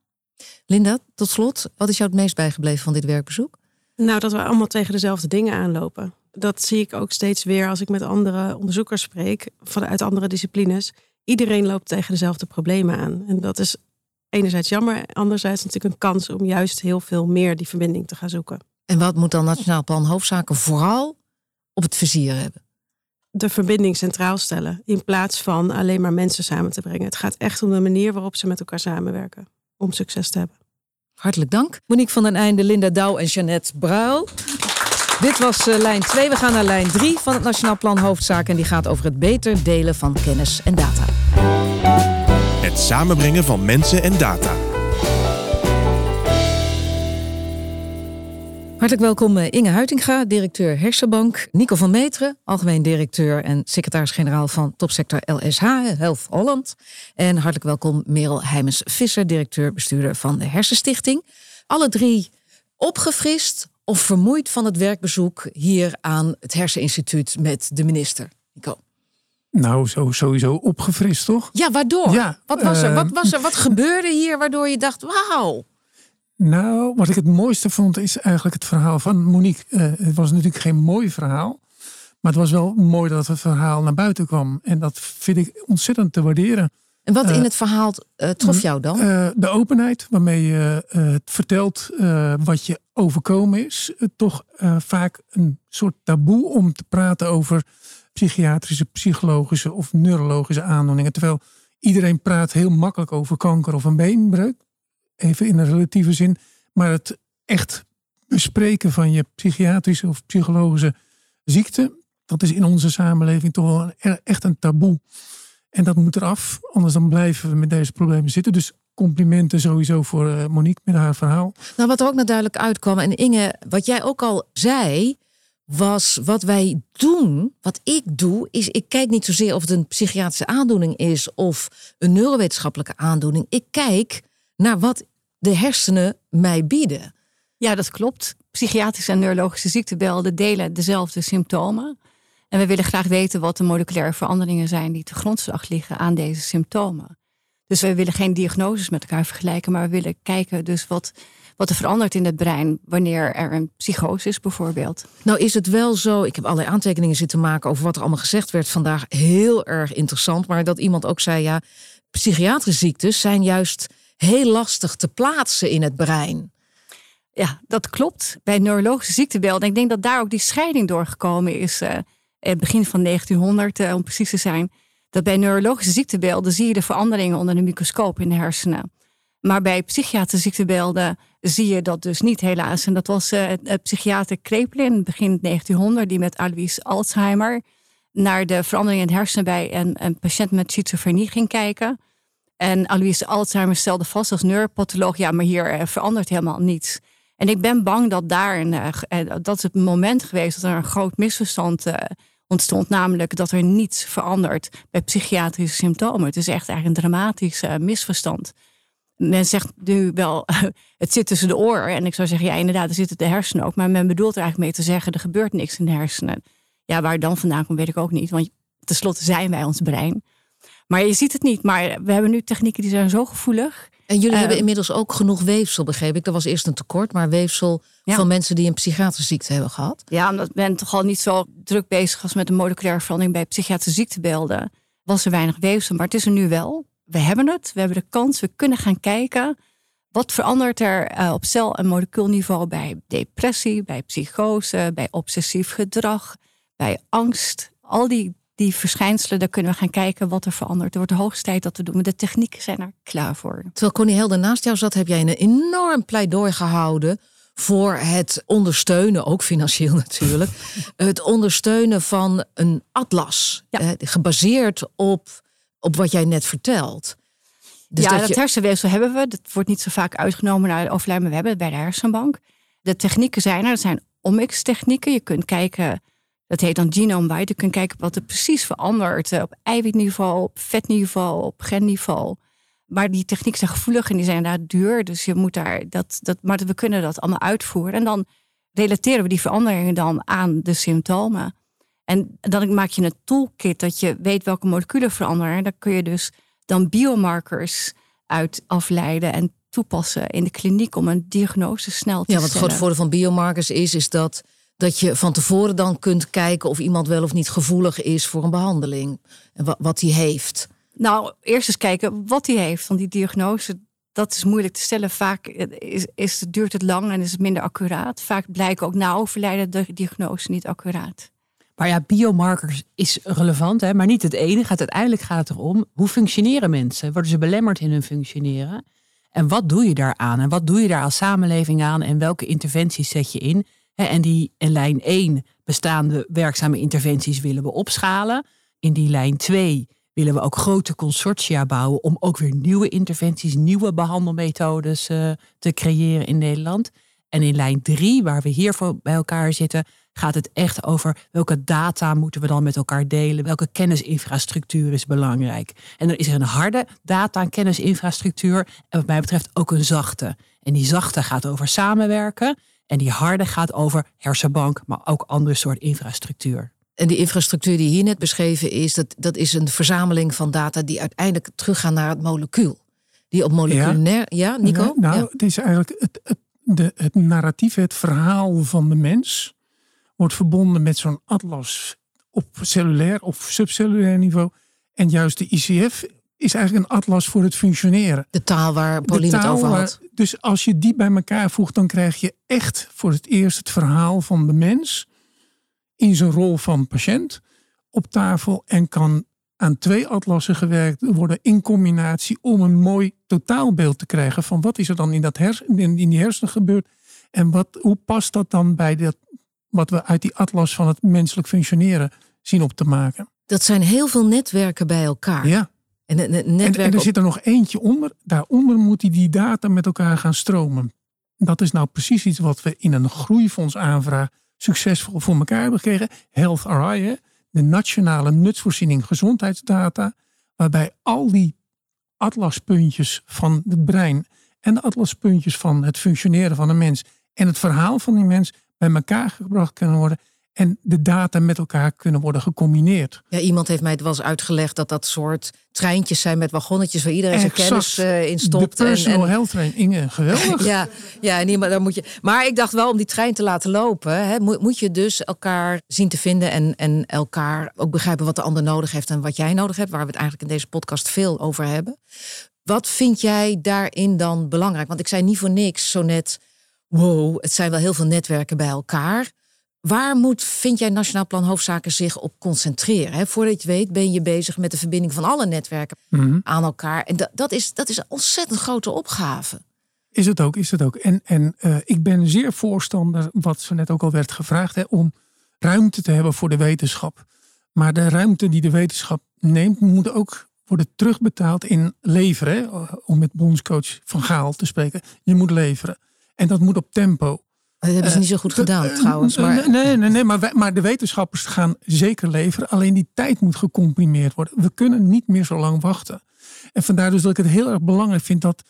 Speaker 5: Linda, tot slot, wat is jou het meest bijgebleven van dit werkbezoek?
Speaker 2: Nou, dat we allemaal tegen dezelfde dingen aanlopen. Dat zie ik ook steeds weer als ik met andere onderzoekers spreek, vanuit andere disciplines. Iedereen loopt tegen dezelfde problemen aan. En dat is enerzijds jammer, anderzijds natuurlijk een kans om juist heel veel meer die verbinding te gaan zoeken.
Speaker 5: En wat moet dan Nationaal Plan Hoofdzaken vooral op het vizier hebben?
Speaker 2: de verbinding centraal stellen. In plaats van alleen maar mensen samen te brengen. Het gaat echt om de manier waarop ze met elkaar samenwerken. Om succes te hebben.
Speaker 5: Hartelijk dank. Monique van den Einde, Linda Douw en Jeannette Brouw. Dit was uh, lijn 2. We gaan naar lijn 3 van het Nationaal Plan Hoofdzaken. En die gaat over het beter delen van kennis en data.
Speaker 1: Het samenbrengen van mensen en data.
Speaker 5: Hartelijk welkom eh, Inge Huitinga, directeur Hersenbank. Nico van Meteren, algemeen directeur en secretaris-generaal van topsector LSH, Health Holland. En hartelijk welkom Merel Heimens-Visser, directeur-bestuurder van de Hersenstichting. Alle drie opgefrist of vermoeid van het werkbezoek hier aan het Herseninstituut met de minister. Nico.
Speaker 12: Nou, zo, sowieso opgefrist, toch?
Speaker 5: Ja, waardoor? Ja, wat, was er? Wat, ehm, was er? wat gebeurde hier waardoor je dacht, wauw?
Speaker 12: Nou, wat ik het mooiste vond is eigenlijk het verhaal van Monique. Uh, het was natuurlijk geen mooi verhaal. Maar het was wel mooi dat het verhaal naar buiten kwam. En dat vind ik ontzettend te waarderen.
Speaker 5: En wat in eh, het verhaal uh, trof jou dan?
Speaker 12: de openheid waarmee je het vertelt wat je overkomen is. toch vaak een soort taboe om te praten over psychiatrische, psychologische of neurologische aandoeningen. Terwijl iedereen praat heel makkelijk over kanker of een beenbreuk even in een relatieve zin. Maar het echt bespreken van je psychiatrische of psychologische ziekte, dat is in onze samenleving toch wel een, echt een taboe. En dat moet eraf, anders dan blijven we met deze problemen zitten. Dus complimenten sowieso voor eh, Monique met haar verhaal.
Speaker 5: Nou, wat er ook naar duidelijk uitkwam, en Inge, wat jij ook al zei, was wat wij doen, wat ik doe, is ik kijk niet zozeer of het een psychiatrische aandoening is of een neurowetenschappelijke aandoening. Ik kijk naar wat de hersenen mij bieden.
Speaker 3: Ja, dat klopt. Psychiatrische en neurologische ziektebelden delen dezelfde symptomen. En we willen graag weten wat de moleculaire veranderingen zijn die te grondslag liggen aan deze symptomen. Dus we willen geen diagnoses met elkaar vergelijken, maar we willen kijken dus wat, wat er verandert in het brein wanneer er een psychose is bijvoorbeeld.
Speaker 5: Nou is het wel zo, ik heb allerlei aantekeningen zitten maken over wat er allemaal gezegd werd vandaag. Heel erg interessant, maar dat iemand ook zei, ja, psychiatrische ziektes zijn juist heel lastig te plaatsen in het brein.
Speaker 3: Ja, dat klopt. Bij neurologische ziektebeelden. Ik denk dat daar ook die scheiding doorgekomen is. Uh, het begin van 1900, uh, eh, om precies te zijn. Dat bij neurologische ziektebeelden zie je de veranderingen onder de microscoop in de hersenen. Maar bij psychiatrische ziektebeelden zie je dat dus niet, helaas. En dat was uh, het, psychiater Kreplin, begin 1900, die met Alois Alzheimer naar de veranderingen in de hersenen bij een, een patiënt met schizofrenie ging kijken. En Alois Alzheimer stelde vast als neuropatholoog, ja, maar hier verandert helemaal niets. En ik ben bang dat daar, een, dat is het moment geweest dat er een groot misverstand ontstond. Namelijk dat er niets verandert bij psychiatrische symptomen. Het is echt eigenlijk een dramatisch uh, misverstand. Men zegt nu wel, [LAUGHS] het zit tussen de oren. En ik zou zeggen, ja inderdaad, er zit het de hersenen ook. Maar men bedoelt er eigenlijk mee te zeggen, er gebeurt niks in de hersenen. Ja, waar het dan vandaan komt, weet ik ook niet. Want tenslotte zijn wij ons brein. Maar je ziet het niet. Maar we hebben nu technieken die zijn zo gevoelig.
Speaker 5: En jullie hebben
Speaker 3: Ehm,
Speaker 5: inmiddels ook genoeg weefsel, begreep ik. Er was eerst een tekort, maar weefsel
Speaker 3: Ja.
Speaker 5: van mensen die een psychiatrische ziekte hebben gehad.
Speaker 3: Ja, omdat men toch al niet zo druk bezig was met de moleculaire verandering bij psychiatrische ziektebeelden, was er weinig weefsel. Maar het is er nu wel. We hebben het, we hebben de kans, we kunnen gaan kijken. Wat verandert er eh, op cel- en molecuulniveau bij depressie, bij psychose, bij obsessief gedrag, bij angst? Al die, die verschijnselen, daar kunnen we gaan kijken wat er verandert. Het wordt de hoogste tijd dat we doen. Maar de technieken zijn er klaar voor.
Speaker 5: Terwijl Connie Helder naast jou zat, heb jij een enorm pleidooi gehouden voor het ondersteunen, ook financieel [LAUGHS] natuurlijk, het ondersteunen van een atlas. eh, gebaseerd op, op wat jij net vertelt. Dus
Speaker 3: ja,
Speaker 5: dat
Speaker 3: dat,
Speaker 5: je-
Speaker 3: hersenweefsel hebben we. Dat wordt niet zo vaak uitgenomen naar de overlijden, maar we hebben het bij de hersenbank. De technieken zijn er. Dat zijn omics-technieken. Je kunt kijken, dat heet dan genome-wide. Je kunt kijken wat er precies verandert eh, op eiwitniveau, op vetniveau, op genniveau. Maar die technieken zijn gevoelig en die zijn inderdaad duur. Dus je moet daar dat, dat, maar we kunnen dat allemaal uitvoeren. En dan relateren we die veranderingen dan aan de symptomen. En dan maak je een toolkit dat je weet welke moleculen veranderen. En dan kun je dus dan biomarkers uit afleiden en toepassen in de kliniek om een diagnose snel te
Speaker 5: Ja, wat het
Speaker 3: stellen.
Speaker 5: grote voordeel van biomarkers is, is dat, dat je van tevoren dan kunt kijken of iemand wel of niet gevoelig is voor een behandeling. En wat, wat hij heeft.
Speaker 3: Nou, eerst eens kijken wat hij heeft. Want die diagnose, dat is moeilijk te stellen. Vaak is, is, duurt het lang en is het minder accuraat. Vaak blijken ook na overlijden de diagnose niet accuraat.
Speaker 13: Maar ja, biomarkers is relevant, hè, maar niet het enige. Uiteindelijk gaat het erom, hoe functioneren mensen? Worden ze belemmerd in hun functioneren? En wat doe je daaraan? En wat doe je daar als samenleving aan? En welke interventies zet je in? En die in lijn 1 bestaande werkzame interventies willen we opschalen. In die lijn 2 willen we ook grote consortia bouwen om ook weer nieuwe interventies, nieuwe behandelmethodes eh, te creëren in Nederland. En in lijn 3, waar we hier voor bij elkaar zitten, gaat het echt over welke data moeten we dan met elkaar delen, welke kennisinfrastructuur is belangrijk. En er is er een harde data- en kennisinfrastructuur en wat mij betreft ook een zachte. En die zachte gaat over samenwerken en die harde gaat over hersenbank, maar ook andere soort infrastructuur.
Speaker 5: En die infrastructuur die hier net beschreven is, dat, dat is een verzameling van data die uiteindelijk teruggaan naar het molecuul. Die op moleculair. Ja, Nico?
Speaker 12: Nou,
Speaker 5: Ja.
Speaker 12: het is eigenlijk het, het, de, het narratief, het verhaal van de mens wordt verbonden met zo'n atlas op cellulair of subcellulair niveau. En juist de ICF is eigenlijk een atlas voor het functioneren.
Speaker 5: De taal waar Pauline het over had.
Speaker 12: Dus als je die bij elkaar voegt, dan krijg je echt voor het eerst het verhaal van de mens in zijn rol van patiënt op tafel en kan aan twee atlassen gewerkt worden in combinatie om een mooi totaalbeeld te krijgen van wat is er dan in, dat hers, in, in die hersenen gebeurd en wat, hoe past dat dan bij dat, wat we uit die atlas van het menselijk functioneren zien op te maken.
Speaker 5: Dat zijn heel veel netwerken bij elkaar.
Speaker 12: Ja.
Speaker 5: En, netwerk
Speaker 12: en er
Speaker 5: op-
Speaker 12: zit er nog eentje onder. Daaronder moet hij die data met elkaar gaan stromen. Dat is nou precies iets wat we in een groeifondsaanvraag succesvol voor elkaar hebben gekregen. Health RI, hè, de nationale nutsvoorziening gezondheidsdata. Waarbij al die atlaspuntjes van het brein en de atlaspuntjes van het functioneren van een mens en het verhaal van die mens bij elkaar gebracht kunnen worden. En de data met elkaar kunnen worden gecombineerd.
Speaker 5: Ja, iemand heeft mij het wel eens uitgelegd dat dat soort treintjes zijn met wagonnetjes waar iedereen zijn kennis eh, in stopt.
Speaker 12: De personal
Speaker 5: en, en,
Speaker 12: health train, Inge, geweldig. [LAUGHS]
Speaker 5: Ja, ja en daar moet je. Maar ik dacht wel om die trein te laten lopen, hè, moet, moet je dus elkaar zien te vinden en, en elkaar ook begrijpen wat de ander nodig heeft en wat jij nodig hebt, waar we het eigenlijk in deze podcast veel over hebben. Wat vind jij daarin dan belangrijk? Want ik zei niet voor niks zo net, wow, het zijn wel heel veel netwerken bij elkaar. Waar moet, vind jij Nationaal Plan Hoofdzaken zich op concentreren? Voordat je weet ben je bezig met de verbinding van alle netwerken
Speaker 12: Mhm.
Speaker 5: aan elkaar. En dat, dat, is, dat is een ontzettend grote opgave.
Speaker 12: Is het ook, is het ook. En, en eh, ik ben zeer voorstander, wat zo net ook al werd gevraagd, hè, om ruimte te hebben voor de wetenschap. Maar de ruimte die de wetenschap neemt, moet ook worden terugbetaald in leveren. Hè, om met bondscoach Van Gaal te spreken. Je moet leveren. En dat moet op tempo.
Speaker 5: Dat hebben ze niet zo goed gedaan
Speaker 12: Eh,
Speaker 5: trouwens. Maar
Speaker 12: Nee, nee, nee maar, wij- maar de wetenschappers gaan zeker leveren. Alleen die tijd moet gecomprimeerd worden. We kunnen niet meer zo lang wachten. En vandaar dus dat ik het heel erg belangrijk vind dat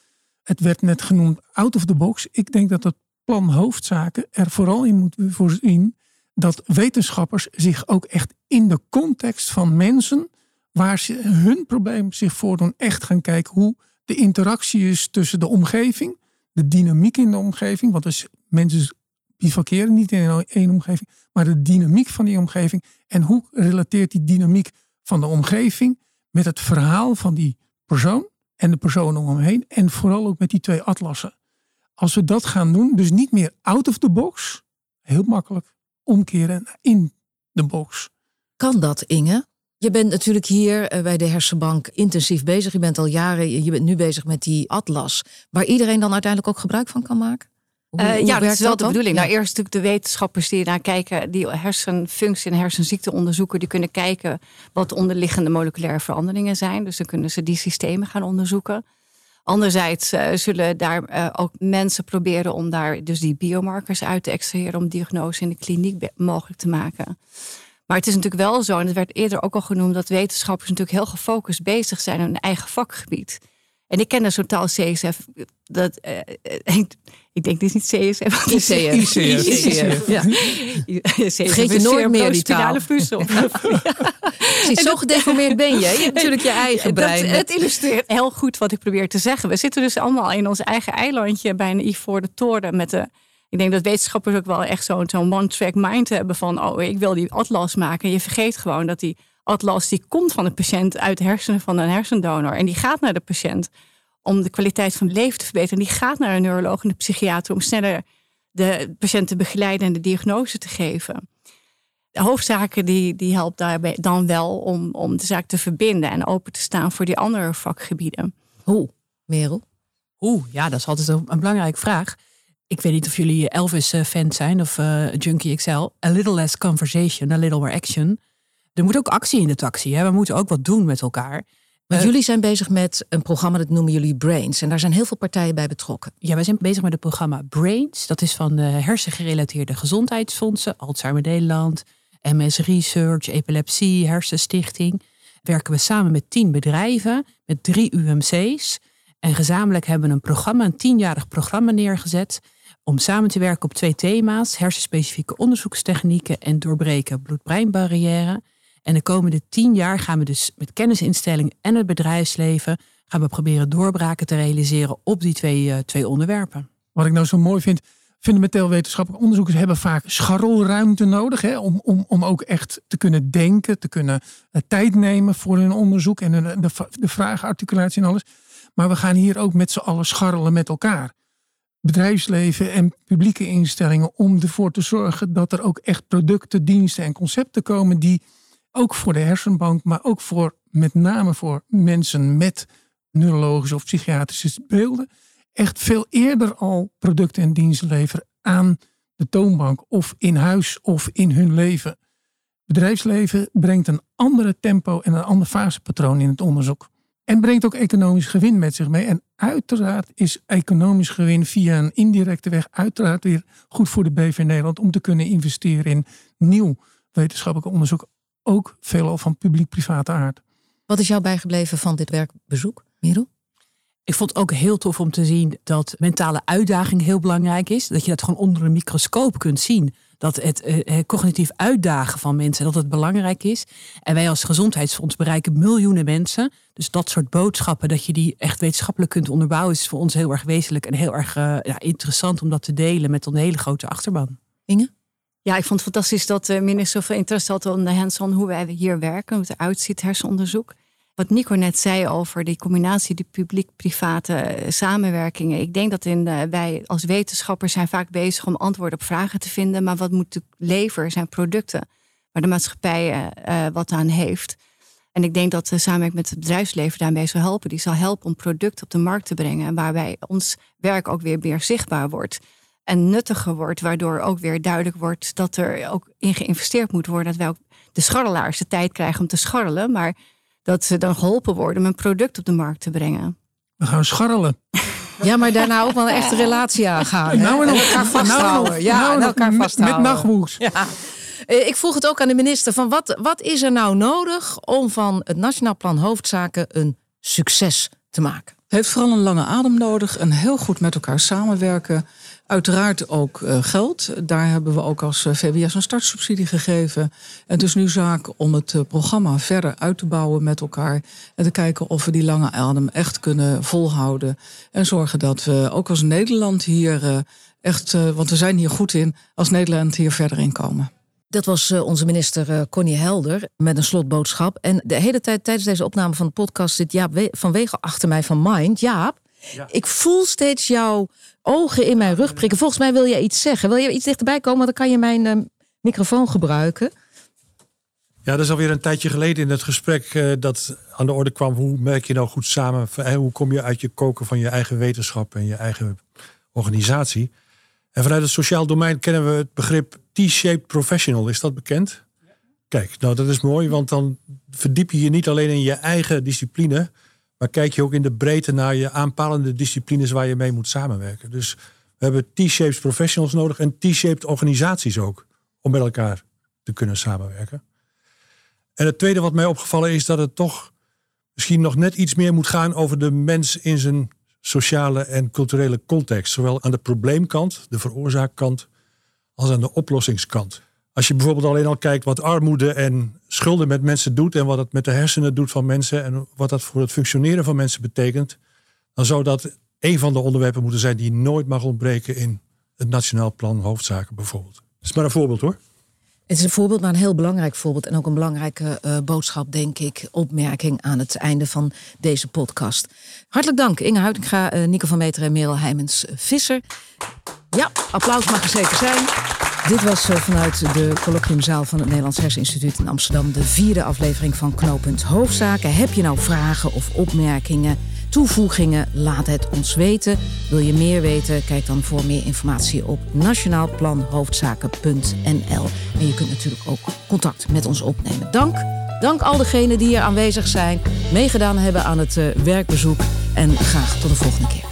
Speaker 12: het werd net genoemd out of the box. Ik denk dat het plan hoofdzaken er vooral in moet voorzien dat wetenschappers zich ook echt in de context van mensen waar ze hun probleem zich voordoen, echt gaan kijken hoe de interactie is tussen de omgeving, de dynamiek in de omgeving, want dus mensen bivakeren niet in één omgeving, maar de dynamiek van die omgeving en hoe relateert die dynamiek van de omgeving met het verhaal van die persoon en de personen om hem heen en vooral ook met die twee atlassen. Als we dat gaan doen, dus niet meer out of the box, heel makkelijk omkeren in de box.
Speaker 5: kan dat, Inge? Je bent natuurlijk hier eh, bij de Hersenbank intensief bezig. Je bent al jaren, je bent nu bezig met die atlas. Waar iedereen dan uiteindelijk ook gebruik van kan maken? Hoe-
Speaker 3: Eh,
Speaker 5: hoe
Speaker 3: ja, dat is wel de bedoeling.
Speaker 5: Ja.
Speaker 3: Nou, eerst natuurlijk de wetenschappers die naar kijken, die hersenfunctie en hersenziekte onderzoeken, die kunnen kijken wat de onderliggende moleculaire veranderingen zijn. Dus dan kunnen ze die systemen gaan onderzoeken. Anderzijds eh, zullen daar eh, ook mensen proberen om daar dus die biomarkers uit te extraheren om diagnose in de kliniek mogelijk te maken. Maar het is natuurlijk wel zo, en het werd eerder ook al genoemd, dat wetenschappers natuurlijk heel gefocust bezig zijn in hun eigen vakgebied. En ik ken dus zo'n taal CSF. Dat, eh, [LAUGHS] ik, denk dit is niet CSF. wat [LAUGHS] is het?
Speaker 5: ICF. ICF, ja.
Speaker 3: CSF
Speaker 5: Vergeet je nooit meer die taal. Precies, [LAUGHS] zo gedeformeerd ben je. Je hebt natuurlijk je eigen brein.
Speaker 3: Dat, het illustreert heel goed wat ik probeer te zeggen. We zitten dus allemaal in ons eigen eilandje bij een Ivoren toren met de. Ik denk dat wetenschappers ook wel echt zo'n zo'n one-track mind hebben van, oh, ik wil die atlas maken. Je vergeet gewoon dat die atlas die komt van de patiënt uit de hersenen van een hersendonor en die gaat naar de patiënt om de kwaliteit van het leven te verbeteren. Die gaat naar een neuroloog en de psychiater om sneller de patiënt te begeleiden en de diagnose te geven. De hoofdzaken die, die helpt daarbij dan wel om, om de zaak te verbinden en open te staan voor die andere vakgebieden.
Speaker 5: Hoe, Merel?
Speaker 13: Oeh, ja, dat is altijd een, een belangrijke vraag. Ik weet niet of jullie Elvis-fan zijn of eh, Junkie XL. A little less conversation, a little more action. Er moet ook actie in de taxi. Hè? We moeten ook wat doen met elkaar.
Speaker 5: Want
Speaker 13: Eh,
Speaker 5: jullie zijn bezig met een programma, dat noemen jullie Brains. En daar zijn heel veel partijen bij betrokken.
Speaker 13: Ja, wij zijn bezig met het programma Brains. Dat is van de hersengerelateerde gezondheidsfondsen. Alzheimer Nederland, MS Research, Epilepsie, Hersenstichting. Werken we samen met tien bedrijven, met drie UMC's. En gezamenlijk hebben we een programma, een tienjarig programma neergezet. Om samen te werken op twee thema's. Hersenspecifieke onderzoekstechnieken en doorbreken bloed-breinbarrière. En de komende tien jaar gaan we dus met kennisinstellingen en het bedrijfsleven gaan we proberen doorbraken te realiseren op die twee, eh, twee onderwerpen.
Speaker 12: Wat ik nou zo mooi vind, fundamenteel wetenschappelijke onderzoekers hebben vaak scharrelruimte nodig. Hè, om, om, om ook echt te kunnen denken, te kunnen eh, tijd nemen voor hun onderzoek en hun, de, de vragenarticulatie en alles. Maar we gaan hier ook met z'n allen scharrelen met elkaar. Bedrijfsleven en publieke instellingen om ervoor te zorgen dat er ook echt producten, diensten en concepten komen die ook voor de hersenbank, maar ook voor met name voor mensen met neurologische of psychiatrische beelden, echt veel eerder al producten en diensten leveren aan de toonbank of in huis of in hun leven. Bedrijfsleven brengt een andere tempo en een ander fasepatroon in het onderzoek. En brengt ook economisch gewin met zich mee. En uiteraard is economisch gewin via een indirecte weg uiteraard weer goed voor de BV Nederland om te kunnen investeren in nieuw wetenschappelijk onderzoek. Ook veelal van publiek-private aard.
Speaker 5: Wat is jou bijgebleven van dit werkbezoek, Merel?
Speaker 13: Ik vond het ook heel tof om te zien dat mentale uitdaging heel belangrijk is. Dat je dat gewoon onder een microscoop kunt zien. Dat het eh, eh, cognitief uitdagen van mensen, dat het belangrijk is. En wij als gezondheidsfonds bereiken miljoenen mensen. Dus dat soort boodschappen, dat je die echt wetenschappelijk kunt onderbouwen, is voor ons heel erg wezenlijk en heel erg eh, ja, interessant om dat te delen met een hele grote achterban.
Speaker 5: Inge?
Speaker 3: Ja, ik vond het fantastisch dat de minister zoveel interesse had in de hands-on hoe wij hier werken, hoe het eruit ziet, hersenonderzoek. Wat Nico net zei over die combinatie, die publiek-private eh, samenwerkingen. Ik denk dat in, eh, wij als wetenschappers zijn vaak bezig om antwoorden op vragen te vinden. Maar wat moet leveren zijn producten waar de maatschappij eh, eh, wat aan heeft. En ik denk dat de samenwerking met het bedrijfsleven daarmee zal helpen. Die zal helpen om producten op de markt te brengen. En waarbij ons werk ook weer meer zichtbaar wordt. En nuttiger wordt. Waardoor ook weer duidelijk wordt dat er ook in geïnvesteerd moet worden. Dat wij ook de scharrelaars de tijd krijgen om te scharrelen. Maar dat ze dan geholpen worden om een product op de markt te brengen.
Speaker 12: We gaan scharrelen. [LAUGHS]
Speaker 5: Ja, maar daarna ook wel een echte relatie aangaan. hè?
Speaker 12: Nou en
Speaker 5: En elkaar
Speaker 12: nou
Speaker 5: vasthouden. ja,
Speaker 12: nou
Speaker 5: en elkaar vasthouden.
Speaker 12: met nachtwoes.
Speaker 5: Ja. Eh, Ik vroeg het ook aan de minister: van wat, wat is er nou nodig om van het Nationaal Plan Hoofdzaken een succes te maken?
Speaker 6: Het heeft vooral een lange adem nodig en heel goed met elkaar samenwerken. Uiteraard ook eh, geld. Daar hebben we ook als eh, VWS een startsubsidie gegeven. En het is nu zaak om het eh, programma verder uit te bouwen met elkaar. En te kijken of we die lange adem echt kunnen volhouden. En zorgen dat we ook als Nederland hier echt, want we zijn hier goed in, als Nederland hier verder in komen.
Speaker 5: Dat was onze minister Connie Helder met een slotboodschap. En de hele tijd tijdens deze opname van de podcast zit Jaap We- van Wegen achter mij van Mind. Jaap, ik voel steeds jouw ogen in mijn rug prikken. Volgens mij wil je iets zeggen. Wil je iets dichterbij komen? Want dan kan je mijn eh, microfoon gebruiken.
Speaker 14: Ja, dat is alweer een tijdje geleden in het gesprek eh, dat aan de orde kwam. Hoe merk je nou goed samen? Hoe kom je uit je koken van je eigen wetenschap en je eigen organisatie? En vanuit het sociaal domein kennen we het begrip T-shaped professional. Is dat bekend? Kijk, nou dat is mooi, want dan verdiep je je niet alleen in je eigen discipline, maar kijk je ook in de breedte naar je aanpalende disciplines waar je mee moet samenwerken. Dus we hebben T-shaped professionals nodig en T-shaped organisaties ook, om met elkaar te kunnen samenwerken. En het tweede wat mij opgevallen is dat het toch misschien nog net iets meer moet gaan over de mens in zijn sociale en culturele context. Zowel aan de probleemkant, de veroorzaakkant, als aan de oplossingskant. Als je bijvoorbeeld alleen al kijkt wat armoede en schulden met mensen doet en wat het met de hersenen doet van mensen en wat dat voor het functioneren van mensen betekent, dan zou dat een van de onderwerpen moeten zijn die nooit mag ontbreken in het Nationaal Plan Hoofdzaken bijvoorbeeld. Dat is maar een voorbeeld hoor.
Speaker 5: Het is een voorbeeld, maar een heel belangrijk voorbeeld. En ook een belangrijke eh, boodschap, denk ik. Opmerking aan het einde van deze podcast. Hartelijk dank, Inge Huitinga, eh, Nico van Meter en Merel Heijmens eh, Visser. Ja, applaus mag er zeker zijn. Dit was eh, vanuit de colloquiumzaal van het Nederlands Herseninstituut in Amsterdam... de vierde aflevering van Knooppunt Hoofdzaken. Heb je nou vragen of opmerkingen, toevoegingen? Laat het ons weten. Wil je meer weten? Kijk dan voor meer informatie op nationaalplanhoofdzaken.nl. En je kunt natuurlijk ook contact met ons opnemen. Dank. Dank al degenen die hier aanwezig zijn, meegedaan hebben aan het eh, werkbezoek. En graag tot de volgende keer.